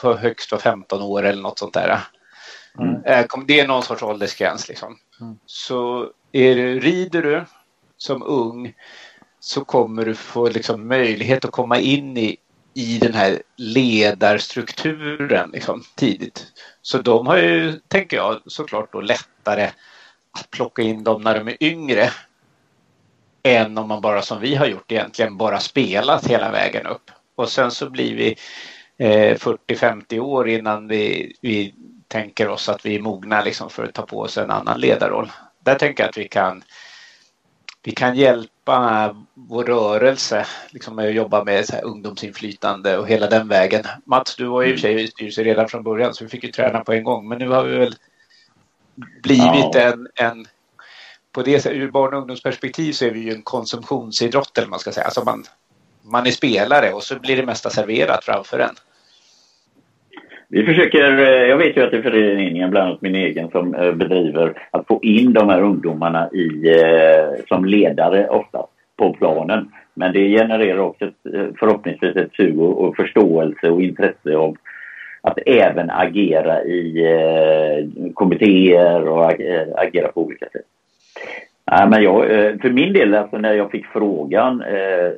för högst var 15 år eller något sånt där. Mm. Det är någon sorts åldersgräns liksom. Mm. Så är rider du som ung så kommer du få liksom möjlighet att komma in i i den här ledarstrukturen liksom, tidigt. Så de har ju, tänker jag, såklart då lättare att plocka in dem när de är yngre än om man bara som vi har gjort egentligen bara spelat hela vägen upp. Och sen så blir vi eh, 40-50 år innan vi, vi tänker oss att vi är mogna liksom för att ta på oss en annan ledarroll. Där tänker jag att vi kan vi kan hjälpa vår rörelse liksom med att jobba med så här ungdomsinflytande och hela den vägen. Mats, du var ju i och för sig i styrelsen redan från början så vi fick ju träna på en gång. Men nu har vi väl blivit ja. en, en på det ur barn och ungdomsperspektiv så är vi ju en konsumtionsidrott eller man ska säga. Alltså man, man är spelare och så blir det mesta serverat framför en. Vi försöker, eh, jag vet ju att det är föreningen, bland annat min egen, som eh, bedriver att få in de här ungdomarna i, eh, som ledare ofta på planen. Men det genererar också ett, förhoppningsvis ett sug och förståelse och intresse av att även agera i kommittéer och agera på olika sätt. Nej, men jag, för min del, alltså när jag fick frågan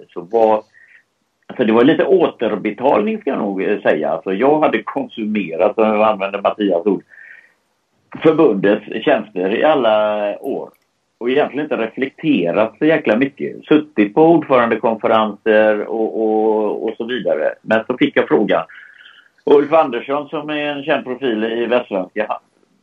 så var Alltså det var lite återbetalning ska jag nog eh, säga. Alltså jag hade konsumerat, om jag använder Mattias ord, förbundets tjänster i alla år och egentligen inte reflekterat så jäkla mycket. Suttit på ordförandekonferenser och, och, och så vidare. Men så fick jag frågan. Ulf Andersson som är en känd profil i Västsvenska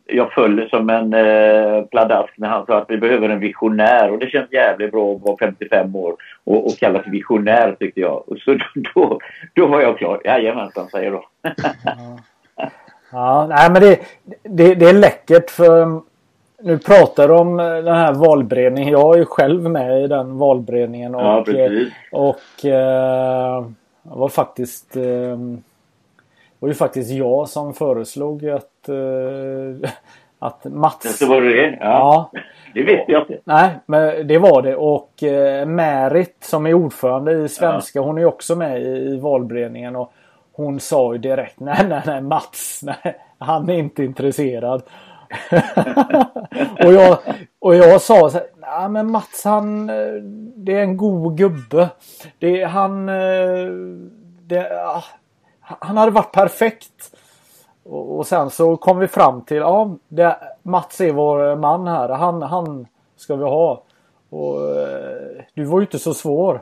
jag föll som en eh, pladask när han sa att vi behöver en visionär och det känns jävligt bra att vara 55 år och, och kallas visionär tyckte jag. Och så då, då, då var jag klar. Jajamensan säger då. ja. ja, nej men det, det, det är läckert för nu pratar du om den här valberedningen. Jag är ju själv med i den valberedningen. Och, ja, och, och eh, var faktiskt eh, det var ju faktiskt jag som föreslog att, uh, att Mats... Det var det? Ja. ja. Det visste jag inte. Nej, men det var det. Och uh, Märit som är ordförande i Svenska, ja. hon är också med i, i valberedningen. Och hon sa ju direkt, nej, nej, nej, Mats, nej, han är inte intresserad. och, jag, och jag sa så här, nej men Mats han, eh, det är en god gubbe. Det, han, det, han hade varit perfekt. Och, och sen så kom vi fram till, ja, det, Mats är vår man här. Han, han ska vi ha. Och eh, du var ju inte så svår.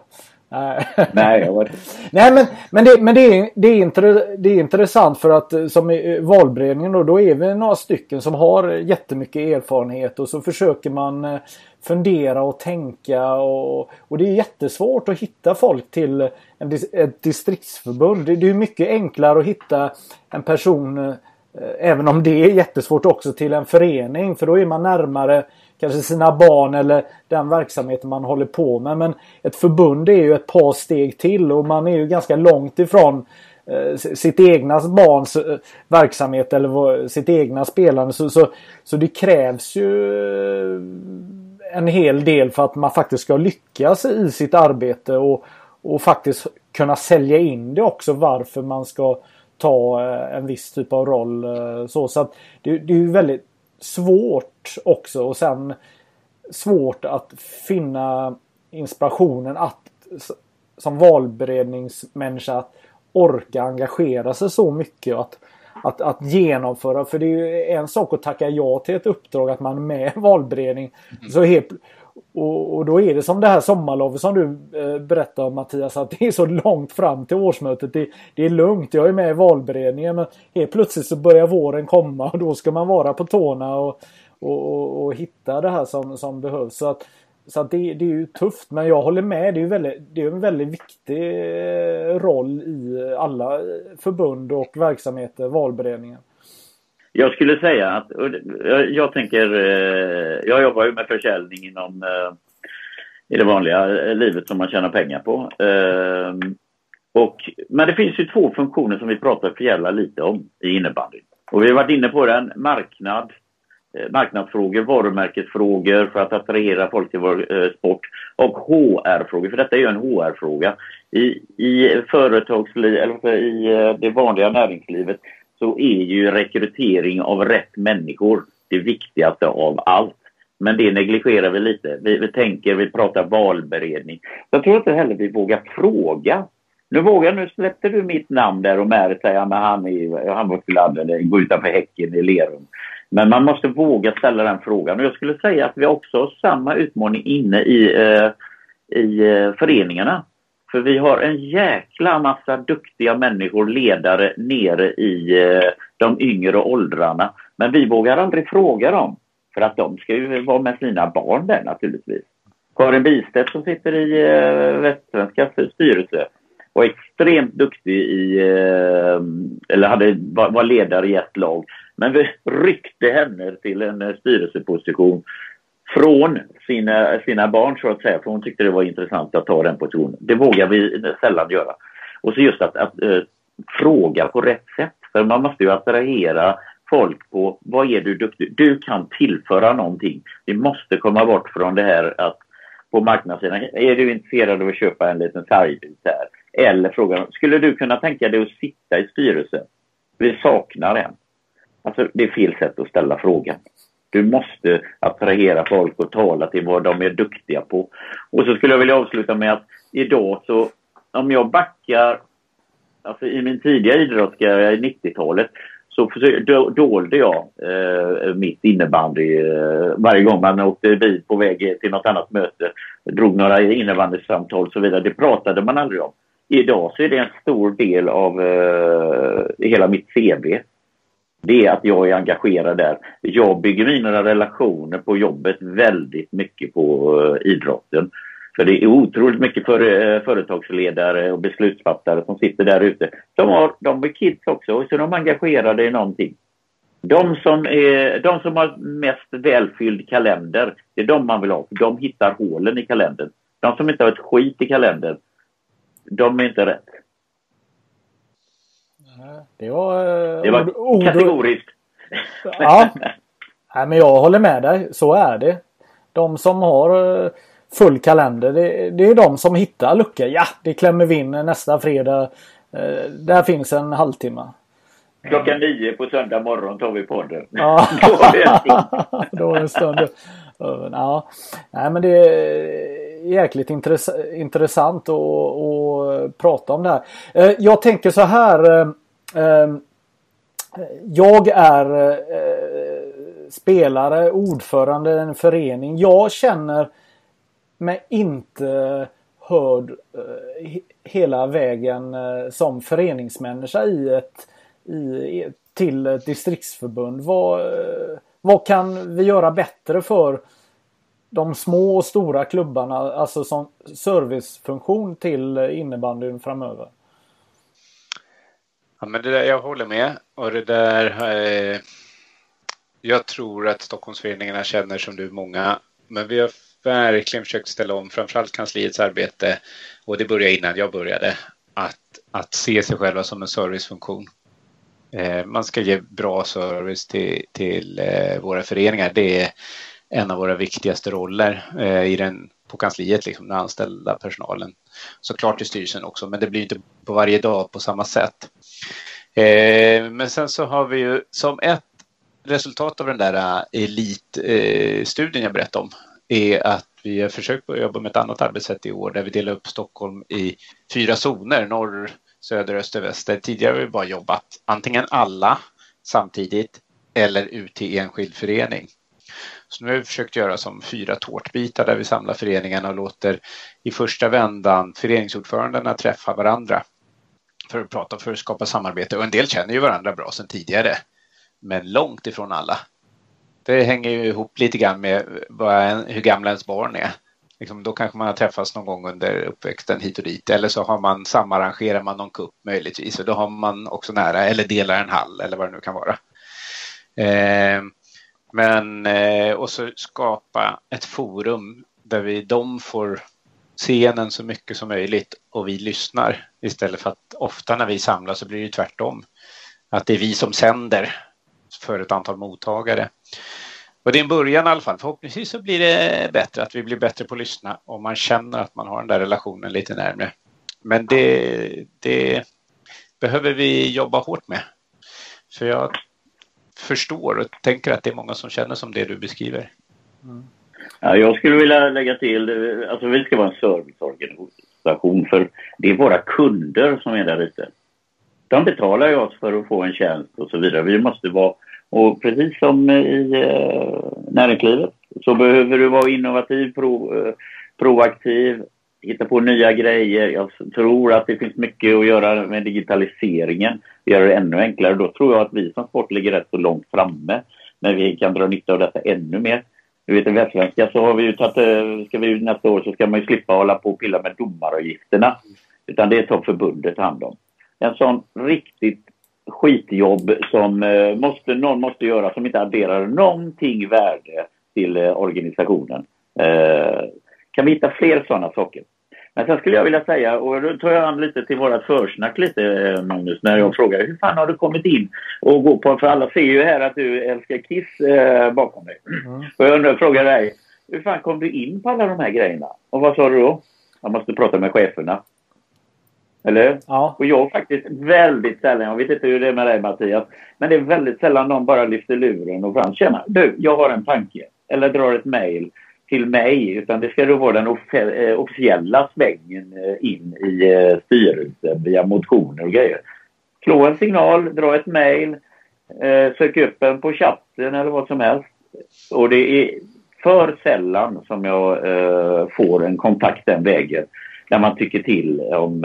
Nej, jag var... Nej men, men, det, men det, är, det, är intre, det är intressant för att eh, som i valberedningen då, då är vi några stycken som har jättemycket erfarenhet och så försöker man eh, fundera och tänka och, och det är jättesvårt att hitta folk till en, ett distriktsförbund. Det, det är mycket enklare att hitta en person eh, Även om det är jättesvårt också till en förening för då är man närmare kanske sina barn eller den verksamheten man håller på med. Men ett förbund är ju ett par steg till och man är ju ganska långt ifrån eh, sitt egna barns eh, verksamhet eller sitt egna spelande. Så, så, så det krävs ju eh, en hel del för att man faktiskt ska lyckas i sitt arbete och, och faktiskt kunna sälja in det också varför man ska ta eh, en viss typ av roll. Eh, så, så att det, det är ju väldigt svårt också och sen svårt att finna inspirationen att som valberedningsmänniska orka engagera sig så mycket. Att, att, att genomföra. För det är ju en sak att tacka ja till ett uppdrag att man är med i valberedning. Mm. Så helt, och, och, då är det som det här sommarlovet som du eh, berättade Mattias att det är så långt fram till årsmötet. Det, det, är lugnt. Jag är med i valberedningen men helt plötsligt så börjar våren komma och då ska man vara på tårna och, och, och hitta det här som, som behövs. Så att, så att det, det, är ju tufft men jag håller med. Det är, väldigt, det är en väldigt viktig eh, roll i alla förbund och verksamheter, valberedningen. Jag skulle säga att, jag, jag tänker, eh, jag jobbar ju med försäljning inom eh, i det vanliga eh, livet som man tjänar pengar på. Och, men det finns ju två funktioner som vi pratar för jävla lite om i innebandy. Och vi har varit inne på den, marknad marknadsfrågor, varumärkesfrågor för att attrahera folk till vår sport och HR-frågor, för detta är ju en HR-fråga. I, i företagsliv, eller i det vanliga näringslivet så är ju rekrytering av rätt människor det viktigaste av allt. Men det negligerar vi lite. Vi, vi tänker, vi pratar valberedning. Jag tror inte heller vi vågar fråga. Nu vågar, nu släppte du mitt namn där och Märit säger att han, är, han var glad eller går utanför häcken i Lerum. Men man måste våga ställa den frågan. Och jag skulle säga att vi också har samma utmaning inne i, eh, i eh, föreningarna. För vi har en jäkla massa duktiga människor, ledare, nere i eh, de yngre åldrarna. Men vi vågar aldrig fråga dem. För att de ska ju vara med sina barn där naturligtvis. Karin Bistedt som sitter i eh, Västsvenska styrelse var extremt duktig i, eh, eller hade, var, var ledare i ett lag. Men vi ryckte henne till en eh, styrelseposition från sina, sina barn så att säga, för hon tyckte det var intressant att ta den positionen. Det vågar vi sällan göra. Och så just att, att äh, fråga på rätt sätt, för man måste ju attrahera folk på vad är du duktig Du kan tillföra någonting. Vi måste komma bort från det här att på marknadssidan, är du intresserad av att köpa en liten färgbit här? Eller frågan, skulle du kunna tänka dig att sitta i styrelsen? Vi saknar en. Alltså det är fel sätt att ställa frågan. Du måste attrahera folk och tala till vad de är duktiga på. Och så skulle jag vilja avsluta med att idag så, om jag backar, alltså i min tidiga idrottskarriär i 90-talet, så dolde jag eh, mitt innebandy eh, varje gång man åkte bil på väg till något annat möte. Drog några innebandysamtal och så vidare. Det pratade man aldrig om. Idag så är det en stor del av eh, hela mitt CV det är att jag är engagerad där. Jag bygger mina relationer på jobbet väldigt mycket på uh, idrotten. För det är otroligt mycket för, uh, företagsledare och beslutsfattare som sitter där ute. De, har, de är kids också, så de är engagerade i någonting. De som, är, de som har mest välfylld kalender, det är de man vill ha. De hittar hålen i kalendern. De som inte har ett skit i kalendern, de är inte rätt. Det var, eh, det var ord, kategoriskt. Ja. Nej, men jag håller med dig. Så är det. De som har eh, full kalender, det, det är de som hittar luckor. Ja, det klämmer vi in nästa fredag. Eh, där finns en halvtimme. Klockan nio på söndag morgon tar vi podden. Ja. Då är det en stund. Ja. Nej, men det är jäkligt intress intressant att, att prata om det här. Jag tänker så här Ehm, jag är eh, spelare, ordförande i en förening. Jag känner mig inte hörd eh, hela vägen eh, som föreningsmänniska i ett, i, till ett distriktsförbund. Vad, eh, vad kan vi göra bättre för de små och stora klubbarna, alltså som servicefunktion till innebandyn framöver? Ja, men det där, jag håller med. Och det där, eh, jag tror att Stockholmsföreningarna känner som du många, men vi har verkligen försökt ställa om framförallt kansliets arbete och det började innan jag började att, att se sig själva som en servicefunktion. Eh, man ska ge bra service till, till eh, våra föreningar. Det är en av våra viktigaste roller eh, i den, på kansliet, liksom, den anställda personalen. Såklart i styrelsen också, men det blir inte på varje dag på samma sätt. Eh, men sen så har vi ju som ett resultat av den där eh, elitstudien jag berättade om är att vi har försökt att jobba med ett annat arbetssätt i år där vi delar upp Stockholm i fyra zoner, norr, söder, öster, väster. Tidigare har vi bara jobbat antingen alla samtidigt eller ut till enskild förening. Så nu har vi försökt göra som fyra tårtbitar där vi samlar föreningarna och låter i första vändan föreningsordförandena träffa varandra för att prata för att skapa samarbete. Och en del känner ju varandra bra sedan tidigare, men långt ifrån alla. Det hänger ju ihop lite grann med en, hur gamla ens barn är. Liksom, då kanske man har träffats någon gång under uppväxten hit och dit. Eller så har man samarrangerar man någon kupp möjligtvis. Och då har man också nära eller delar en hall eller vad det nu kan vara. Eh, men eh, och så skapa ett forum där vi, de får scenen så mycket som möjligt och vi lyssnar istället för att ofta när vi samlas så blir det tvärtom. Att det är vi som sänder för ett antal mottagare. Och det är en början i alla fall. Förhoppningsvis så blir det bättre, att vi blir bättre på att lyssna och man känner att man har den där relationen lite närmre. Men det, det behöver vi jobba hårt med. För jag förstår och tänker att det är många som känner som det du beskriver. Mm. Ja, jag skulle vilja lägga till, alltså vi ska vara en serviceorganisation för det är våra kunder som är där ute. De betalar ju oss för att få en tjänst och så vidare. Vi måste vara, och precis som i eh, näringslivet så behöver du vara innovativ, pro, eh, proaktiv, hitta på nya grejer. Jag tror att det finns mycket att göra med digitaliseringen. Göra det ännu enklare. Då tror jag att vi som sport ligger rätt så långt framme. Men vi kan dra nytta av detta ännu mer. Du vet i Västsvenska så har vi ju tagit, eh, ska vi nästa år så ska man ju slippa hålla på och pilla med domaravgifterna. Utan det tar förbundet hand om. En sån riktigt skitjobb som eh, måste, någon måste göra som inte adderar någonting värde till eh, organisationen. Eh, kan vi hitta fler sådana saker? Men sen skulle jag vilja säga, och då tar jag an lite till vårat försnack lite Magnus, när jag frågar hur fan har du kommit in och gå på, för alla ser ju här att du älskar Kiss eh, bakom dig. Mm. Och jag undrar, frågar dig, hur fan kom du in på alla de här grejerna? Och vad sa du då? Jag måste prata med cheferna. Eller Ja. Och jag faktiskt väldigt sällan, jag vet inte hur det är med dig Mattias, men det är väldigt sällan någon bara lyfter luren och fram, tjena, du, jag har en tanke. Eller drar ett mejl till mig utan det ska då vara den eh, officiella svängen eh, in i eh, styrelsen via motioner och grejer. Slå en signal, dra ett mejl, sök upp en på chatten eller vad som helst. Och det är för sällan som jag får en kontakt den vägen när man tycker till om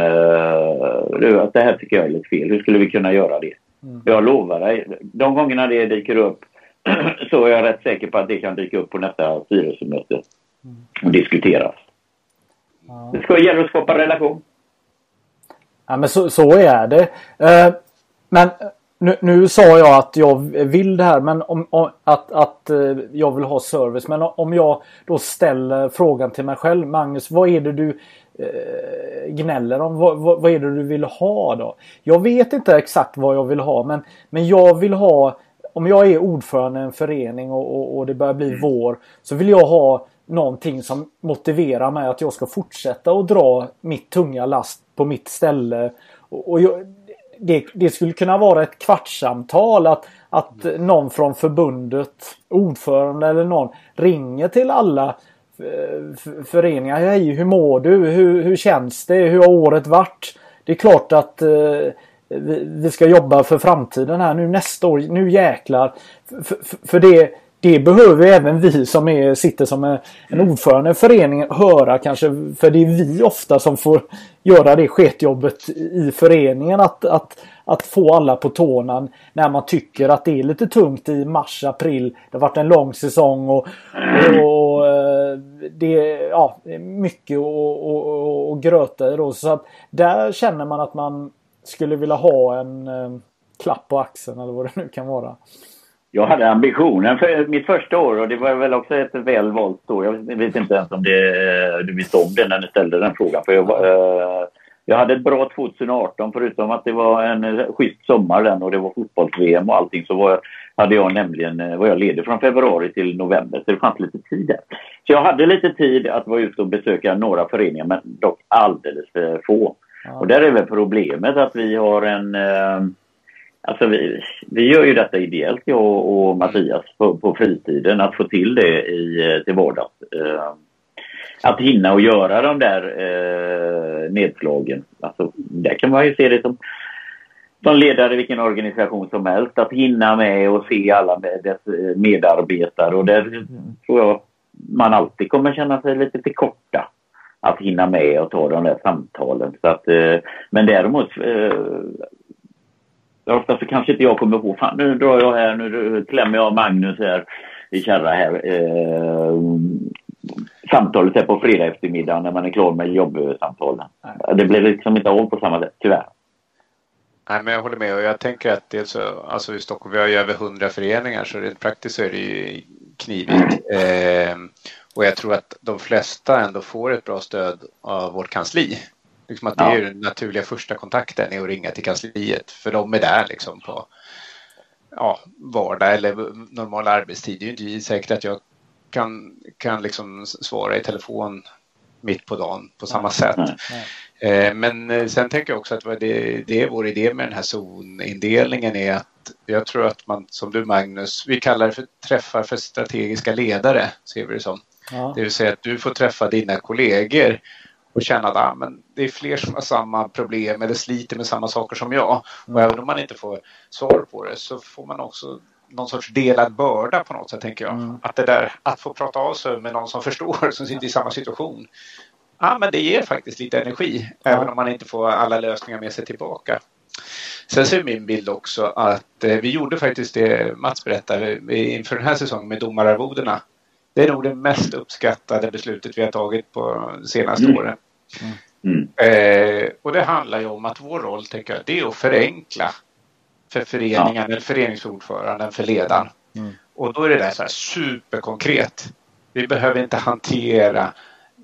att det här tycker jag är lite fel. Hur skulle vi kunna göra det? Mm. Jag lovar dig, de gångerna det dyker upp så är jag rätt säker på att det kan dyka upp på nästa styrelsemöte och diskuteras. Ja. Det ska gälla att skapa relation. Ja men så, så är det. Eh, men nu, nu, sa jag att jag vill det här men om, om, att, att eh, jag vill ha service. Men om jag då ställer frågan till mig själv. Magnus, vad är det du eh, gnäller om? Vad, vad, vad, är det du vill ha då? Jag vet inte exakt vad jag vill ha men, men jag vill ha om jag är ordförande i en förening och, och, och, det börjar bli mm. vår så vill jag ha någonting som motiverar mig att jag ska fortsätta att dra mitt tunga last på mitt ställe. Och, och jag, det, det, skulle kunna vara ett kvartssamtal att, att någon från förbundet, ordförande eller någon ringer till alla eh, föreningar. Hej, hur mår du? Hur, hur känns det? Hur har året varit? Det är klart att eh, vi, vi ska jobba för framtiden här nu nästa år. Nu jäklar. För, för, för det, det behöver även vi som är, sitter som en, en ordförande i föreningen höra kanske. För det är vi ofta som får göra det sketjobbet i föreningen. Att, att, att få alla på tårna när man tycker att det är lite tungt i mars, april. Det har varit en lång säsong och, och eh, det är ja, mycket att gröta i då. Så att där känner man att man skulle vilja ha en eh, klapp på axeln eller vad det nu kan vara. Jag hade ambitionen för mitt första år och det var väl också ett väl valt år. Jag vet inte ens om det, eh, du visste om det när du ställde den frågan. För jag, eh, jag hade ett bra 2018 förutom att det var en schysst sommar den och det var fotbolls-VM och allting så var, hade jag nämligen, eh, var jag ledig från februari till november så det fanns lite tid där. Så jag hade lite tid att vara ute och besöka några föreningar men dock alldeles för få. Ja. Och där är väl problemet att vi har en... Eh, alltså vi, vi gör ju detta ideellt, jag och Mattias, på, på fritiden, att få till det i, till vardags. Eh, att hinna och göra de där eh, nedslagen. Alltså, där kan man ju se det som, som ledare i vilken organisation som helst. Att hinna med och se alla med dess medarbetare. Och där tror jag man alltid kommer känna sig lite till korta. Att hinna med och ta de där samtalen. Så att, eh, men däremot eh, Ofta så kanske inte jag kommer ihåg, fan nu drar jag här, nu klämmer jag Magnus här i kärra här. Eh, samtalet är på fredag eftermiddag när man är klar med jobbsamtalen. Det blir liksom inte av på samma sätt, tyvärr. Nej, men jag håller med och jag tänker att det så, alltså i Stockholm, vi har ju över hundra föreningar så rent praktiskt så är det ju knivigt. Eh, och jag tror att de flesta ändå får ett bra stöd av vårt kansli. Liksom att det ja. är den naturliga första kontakten är att ringa till kansliet för de är där liksom på ja, vardag eller normal arbetstid. Det är ju inte säkert att jag kan, kan liksom svara i telefon mitt på dagen på samma sätt. Eh, men eh, sen tänker jag också att det, det är vår idé med den här zonindelningen är att jag tror att man, som du Magnus, vi kallar det för träffar för strategiska ledare, ser vi det som. Ja. Det vill säga att du får träffa dina kollegor och känna att ah, men det är fler som har samma problem eller sliter med samma saker som jag. Mm. Och även om man inte får svar på det så får man också någon sorts delad börda på något sätt tänker jag. Mm. Att det där att få prata av sig med någon som förstår, som sitter i samma situation. Ja, men det ger faktiskt lite energi, ja. även om man inte får alla lösningar med sig tillbaka. Sen ser min bild också att eh, vi gjorde faktiskt det Mats berättade inför den här säsongen med domararvodena. Det är nog det mest uppskattade beslutet vi har tagit på senaste mm. åren. Mm. Eh, och det handlar ju om att vår roll, tänker jag, det är att förenkla för föreningen, ja. eller föreningsordföranden, för ledaren. Mm. Och då är det där så här superkonkret. Vi behöver inte hantera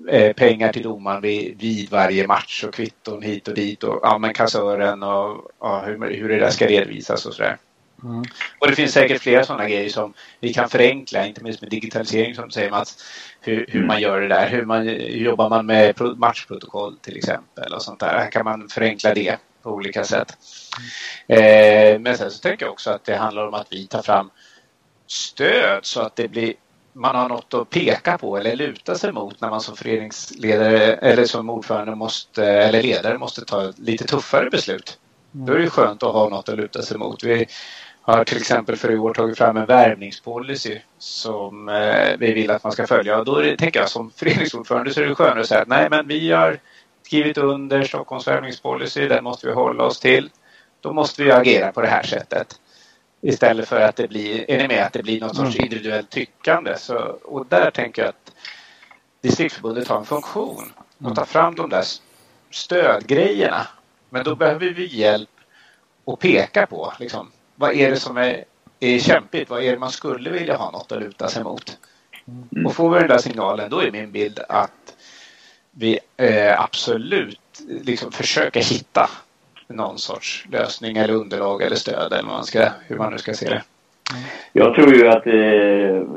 eh, pengar till domaren vid, vid, varje match och kvitton hit och dit och ja, men kassören och ja, hur, hur det där ska redovisas och sådär. Mm. Och det finns säkert flera sådana grejer som vi kan förenkla, inte minst med digitalisering som säger Mats, hur, hur man gör det där, hur, man, hur jobbar man med matchprotokoll till exempel och sånt där. Här kan man förenkla det på olika sätt. Eh, men sen så tänker jag också att det handlar om att vi tar fram stöd så att det blir man har något att peka på eller luta sig mot när man som föreningsledare eller som ordförande måste, eller ledare måste ta lite tuffare beslut. Då är det skönt att ha något att luta sig mot. Vi har till exempel för i år tagit fram en värvningspolicy som eh, vi vill att man ska följa. Och då det, tänker jag som föreningsordförande så är det skönare att säga att nej men vi har skrivit under Stockholms värvningspolicy, den måste vi hålla oss till. Då måste vi agera på det här sättet. Istället för att det blir, är ni med, att det blir något sorts mm. individuellt tyckande. Så, och där tänker jag att distriktsförbundet har en funktion att ta fram de där stödgrejerna. Men då behöver vi hjälp att peka på. Liksom, vad är det som är, är kämpigt? Vad är det man skulle vilja ha något att luta sig mot? Mm. Och får vi den där signalen då är min bild att vi eh, absolut liksom försöker hitta någon sorts lösning eller underlag eller stöd eller man ska, hur man nu ska se det. Jag tror ju att eh,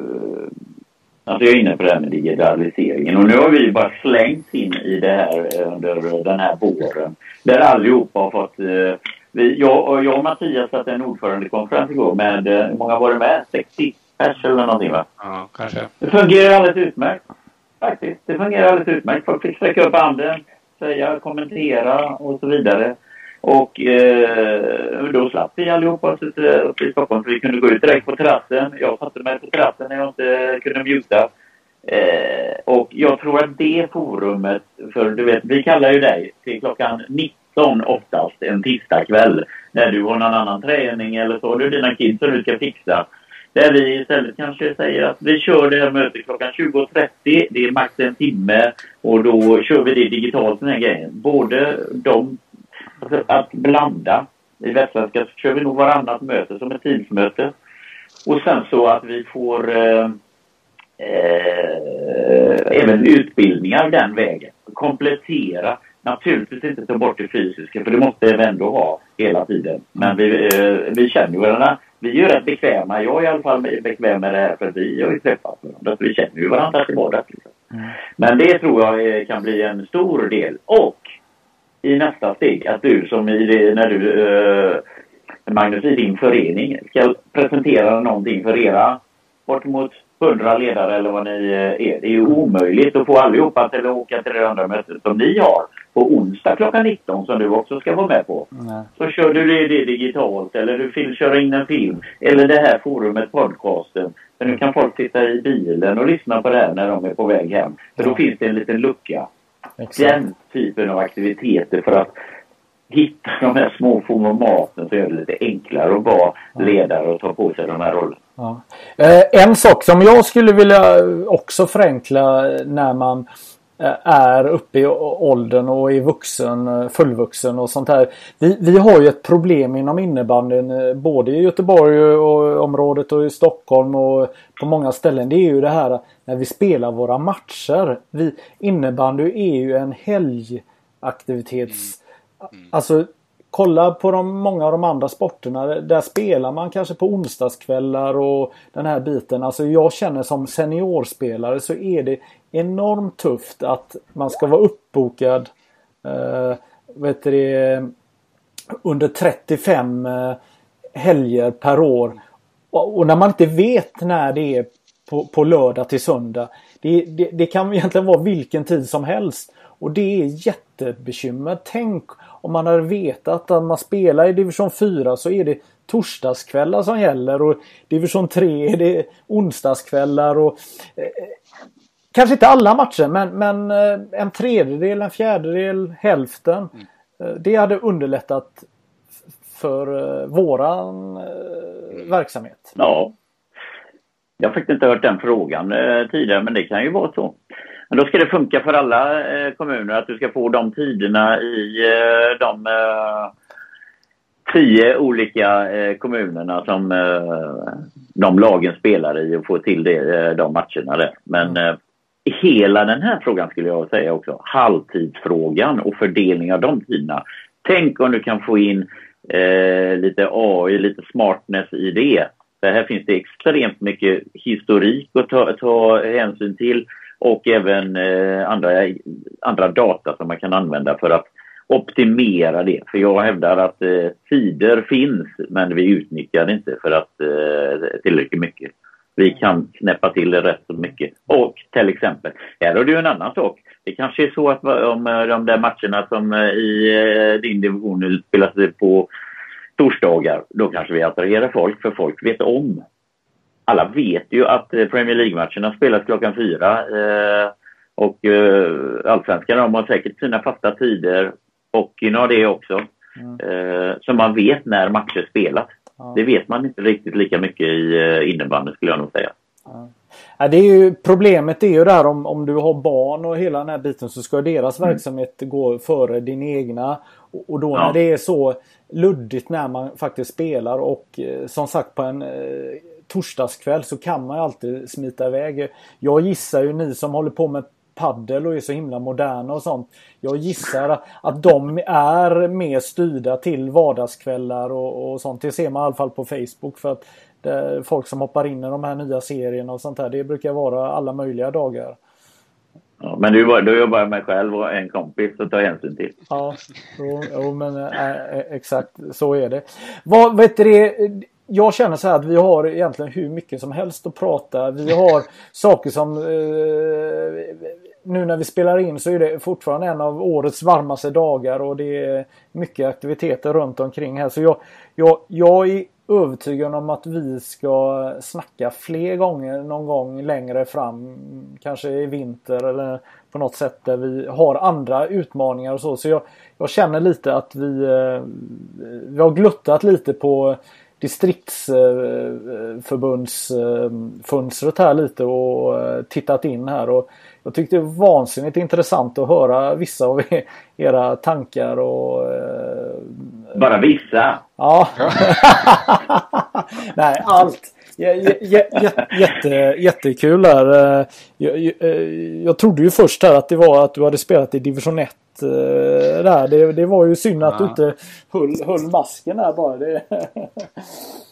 Alltså jag är inne på det här med digitaliseringen och nu har vi bara slängt in i det här under den här våren. Där allihopa har fått... Eh, vi, jag, jag och Mattias satt en ordförandekonferens igår med, eh, hur många var det med? 60 pers eller någonting va? Ja, kanske. Det fungerar alldeles utmärkt. Faktiskt. Det fungerar alldeles utmärkt. Folk fick sträcka upp handen, säga, kommentera och så vidare. Och eh, då slapp vi allihopa uppe i Stockholm så vi kunde gå ut direkt på terrassen. Jag satte mig på terrassen när jag inte kunde muta. Eh, och jag tror att det forumet, för du vet, vi kallar ju dig till klockan 19 oftast en tisdagkväll när du har någon annan träning eller så. Du dina kids som du ska fixa. Där vi istället kanske säger att vi kör det här mötet klockan 20.30. Det är max en timme och då kör vi det digitalt den här grejen. Både de Alltså, att blanda. I Västsvenska så kör vi nog varannat möte som ett teamsmöte. Och sen så att vi får eh, eh, även utbildningar den vägen. Komplettera. Naturligtvis inte ta bort det fysiska för det måste vi ändå ha hela tiden. Men vi, eh, vi känner ju varandra. Vi är ju rätt bekväma. Jag är i alla fall bekväm med det här för vi har ju träffat varandra. Så vi känner ju varandra till vardags. Liksom. Mm. Men det tror jag eh, kan bli en stor del. Och i nästa steg att du som i när du eh, Magnus din förening ska presentera någonting för era bortemot hundra ledare eller vad ni eh, är. Det är ju omöjligt att få allihopa till att åka till det andra mötet som ni har på onsdag klockan 19 som du också ska vara med på. Mm. Så kör du det, det digitalt eller du vill köra in en film eller det här forumet, podcasten. För nu kan folk sitta i bilen och lyssna på det här när de är på väg hem. För då finns det en liten lucka. Exakt. Den typen av aktiviteter för att hitta de här små formaten så gör det lite enklare att vara ledare och ta på sig de här rollerna. Ja. Eh, en sak som jag skulle vilja också förenkla när man är uppe i åldern och är vuxen, eh, fullvuxen och sånt här. Vi, vi har ju ett problem inom innebandyn både i Göteborg och området och i Stockholm och på många ställen. Det är ju det här när vi spelar våra matcher. Vi, innebandy är ju en helgaktivitets Mm. Alltså kolla på de, många av de andra sporterna. Där spelar man kanske på onsdagskvällar och den här biten. Alltså jag känner som seniorspelare så är det enormt tufft att man ska vara uppbokad eh, vet det, under 35 eh, helger per år. Och, och, när man inte vet när det är på, på lördag till söndag. Det, det, det kan egentligen vara vilken tid som helst. Och det är jättebekymmer. Tänk om man hade vetat att man spelar i division 4 så är det torsdagskvällar som gäller och division 3 är det onsdagskvällar och eh, Kanske inte alla matcher men, men eh, en tredjedel, en fjärdedel, hälften. Mm. Eh, det hade underlättat för eh, våran eh, verksamhet. Ja. Jag har faktiskt inte hört den frågan eh, tidigare men det kan ju vara så. Men då ska det funka för alla eh, kommuner att du ska få de tiderna i eh, de eh, tio olika eh, kommunerna som eh, de lagen spelar i och få till det, eh, de matcherna där. Men mm. hela den här frågan skulle jag säga också, halvtidsfrågan och fördelning av de tiderna. Tänk om du kan få in lite AI, lite smartness i det. För här finns det extremt mycket historik att ta, ta hänsyn till och även eh, andra, andra data som man kan använda för att optimera det. För jag hävdar att eh, tider finns men vi utnyttjar det inte för att eh, tillräckligt mycket. Vi kan knäppa till det rätt så mycket. Och till exempel, här har du en annan sak. Det kanske är så att om eh, de där matcherna som eh, i eh, din division spelas på torsdagar, då kanske vi attraherar folk för folk vet om alla vet ju att eh, Premier League-matcherna spelas klockan fyra. Eh, och eh, allsvenskan de har säkert sina fasta tider. Hockeyn har det också. Mm. Eh, så man vet när matcher spelas. Ja. Det vet man inte riktigt lika mycket i eh, innebandy skulle jag nog säga. Ja. det är ju, problemet är ju där om, om du har barn och hela den här biten så ska deras mm. verksamhet gå före din egna. Och, och då när det är så luddigt när man faktiskt spelar och eh, som sagt på en torsdagskväll så kan man ju alltid smita iväg. Jag gissar ju ni som håller på med paddel och är så himla moderna och sånt. Jag gissar att de är mer styrda till vardagskvällar och, och sånt. Det ser man i alla fall på Facebook för att folk som hoppar in i de här nya serierna och sånt här. Det brukar vara alla möjliga dagar. Ja, men du, då jobbar jag med själv och en kompis att ta hänsyn till. Ja, jo, jo men äh, exakt så är det. Vad, vet du, jag känner så här att vi har egentligen hur mycket som helst att prata. Vi har saker som eh, nu när vi spelar in så är det fortfarande en av årets varmaste dagar och det är mycket aktiviteter runt omkring här. Så jag, jag, jag är övertygad om att vi ska snacka fler gånger någon gång längre fram. Kanske i vinter eller på något sätt där vi har andra utmaningar och så. Så jag, jag känner lite att vi, eh, vi har gluttat lite på distriktsförbundsfönstret här lite och eh, tittat in här. Och jag tyckte det var vansinnigt intressant att höra vissa av era tankar och... Eh, Bara vissa? Ja. Nej, allt. Jätte, jättekul här. Eh, jag, jag, jag trodde ju först här att det var att du hade spelat i division 1 uh, där. Det, det var ju synd att ja. du inte höll, höll masken där bara. Det...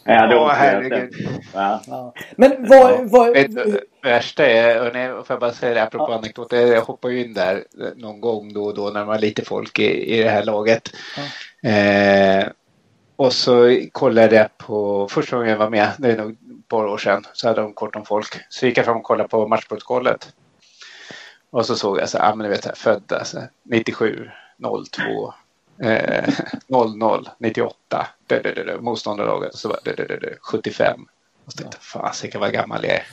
ja, det var herregud. Ja. Ja. Men vad... vad... Det värsta är, och får jag bara säga det apropå ja. anekdoter, jag hoppar ju in där någon gång då och då när man har lite folk i, i det här laget. Ja. Eh, och så kollade jag på, första gången jag var med, det är nog ett par år sedan, så hade de kort om folk. Så gick jag fram och kollade på matchprotokollet. Och så såg jag så här, ja men du vet, född alltså, 97, 02, eh, 00, 98, motståndarlaget, och så bara 75. Och så tänkte jag, fasiken vad gammal jag är.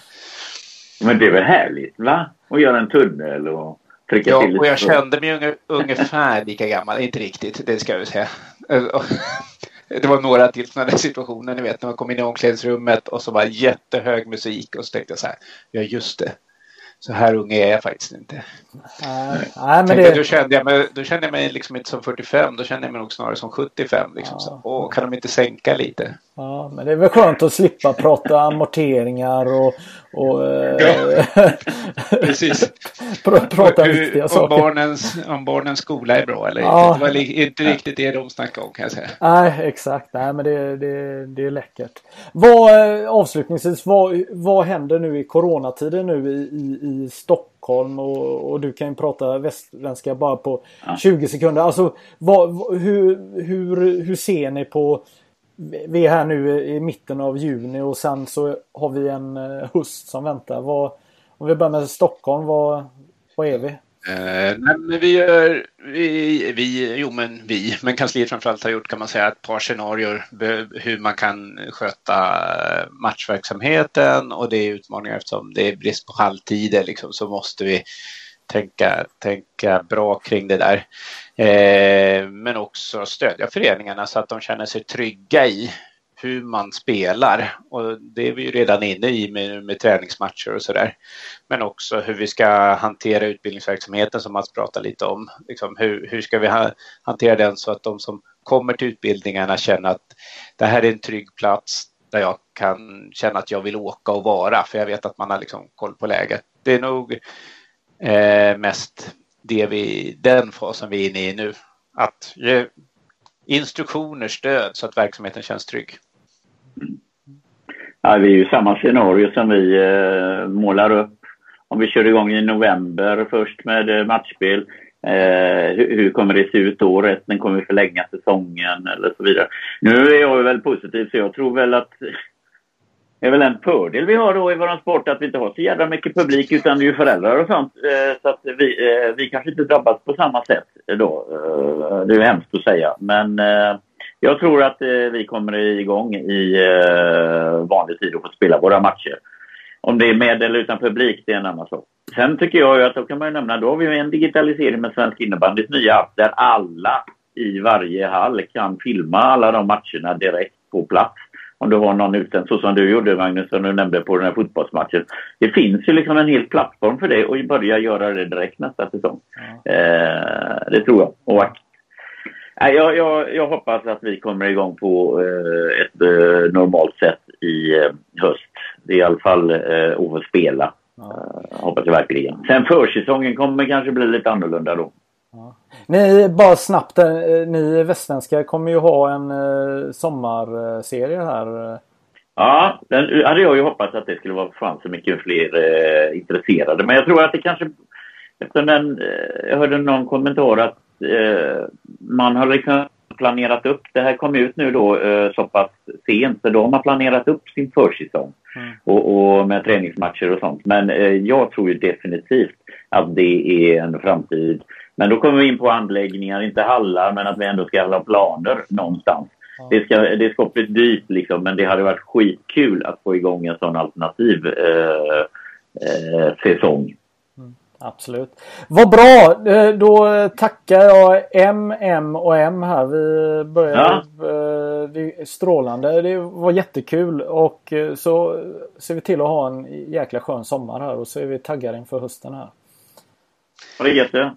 Men det är väl härligt va? Att göra en tunnel och trycka ja, till Ja, och jag kände mig ungefär lika gammal. Inte riktigt, det ska jag säga. Det var några till sådana där situationer, ni vet när man kom in i omklädningsrummet och så var jättehög musik och så tänkte jag så här, ja just det, så här ung är jag faktiskt inte. Nej, nej, men det... då, kände jag mig, då kände jag mig liksom inte som 45, då kände jag mig nog snarare som 75. Liksom. Ja. Så, åh, kan de inte sänka lite? Ja, men det är väl skönt att slippa prata amorteringar och... och ja. Precis. prata hur, viktiga om saker. Barnens, om barnens skola är bra eller ja. inte. Det var inte riktigt det de snackade om kan jag säga. Nej, exakt. Nej, men det, det, det är läckert. Vad, eh, avslutningsvis, vad, vad händer nu i coronatiden nu i, i, i Stockholm? Och, och du kan ju prata västsvenska bara på ja. 20 sekunder. Alltså, vad, hur, hur, hur ser ni på vi är här nu i mitten av juni och sen så har vi en eh, höst som väntar. Vad, om vi börjar med Stockholm, vad, vad är vi? Eh, nej, men vi, gör, vi, vi, jo men vi, men kansliet framförallt har gjort kan man säga ett par scenarier hur man kan sköta eh, matchverksamheten och det är utmaningar eftersom det är brist på halvtider liksom, så måste vi tänka, tänka bra kring det där. Eh, men också stödja föreningarna så att de känner sig trygga i hur man spelar och det är vi ju redan inne i med, med träningsmatcher och sådär. Men också hur vi ska hantera utbildningsverksamheten som Mats pratade lite om. Liksom hur, hur ska vi ha, hantera den så att de som kommer till utbildningarna känner att det här är en trygg plats där jag kan känna att jag vill åka och vara för jag vet att man har liksom koll på läget. Det är nog eh, mest det vi, den fasen vi är inne i nu. Att ge instruktioner, stöd så att verksamheten känns trygg. Ja, vi är ju samma scenario som vi eh, målar upp. Om vi kör igång i november först med eh, matchspel. Eh, hur, hur, kommer det se ut då? Resten kommer vi förlänga säsongen eller så vidare. Nu är jag väl positiv så jag tror väl att är väl en fördel vi har då i vår sport att vi inte har så jävla mycket publik utan det är ju föräldrar och sånt. Eh, så att vi, eh, vi kanske inte drabbas på samma sätt då. Eh, det är hemskt att säga men jag tror att vi kommer igång i vanlig tid och får spela våra matcher. Om det är med eller utan publik, det är en annan sak. Sen tycker jag att då kan man ju nämna, då har vi en digitalisering med Svensk innebandys nya app där alla i varje hall kan filma alla de matcherna direkt på plats om du har någon utsänd så som du gjorde Magnus, som du nämnde på den här fotbollsmatchen. Det finns ju liksom en hel plattform för det och börja göra det direkt nästa säsong. Ja. Eh, det tror jag. Och, eh, jag, jag, jag, hoppas att vi kommer igång på eh, ett eh, normalt sätt i eh, höst. Det är i alla fall eh, att få spela. Ja. Eh, hoppas jag verkligen. Sen försäsongen kommer kanske bli lite annorlunda då. Ni, bara snabbt, eh, ni västsvenskar kommer ju ha en eh, sommarserie här. Ja, den hade jag ju hoppats att det skulle vara fan så mycket fler eh, intresserade. Men jag tror att det kanske, eftersom den, eh, jag hörde någon kommentar att eh, man har liksom planerat upp, det här kom ut nu då eh, så pass sent, så de har planerat upp sin försäsong. Mm. Och, och, med träningsmatcher och sånt. Men eh, jag tror ju definitivt att det är en framtid men då kommer vi in på anläggningar, inte hallar, men att vi ändå ska ha planer någonstans. Ja. Det, ska, det ska bli dyrt liksom, men det hade varit skitkul att få igång en sån alternativ eh, eh, säsong. Mm, absolut. Vad bra! Eh, då tackar jag M, M och M här. Vi börjar ja. Eh, det är strålande. Det var jättekul och eh, så ser vi till att ha en jäkla skön sommar här och så är vi taggade inför hösten här. Ha det gött!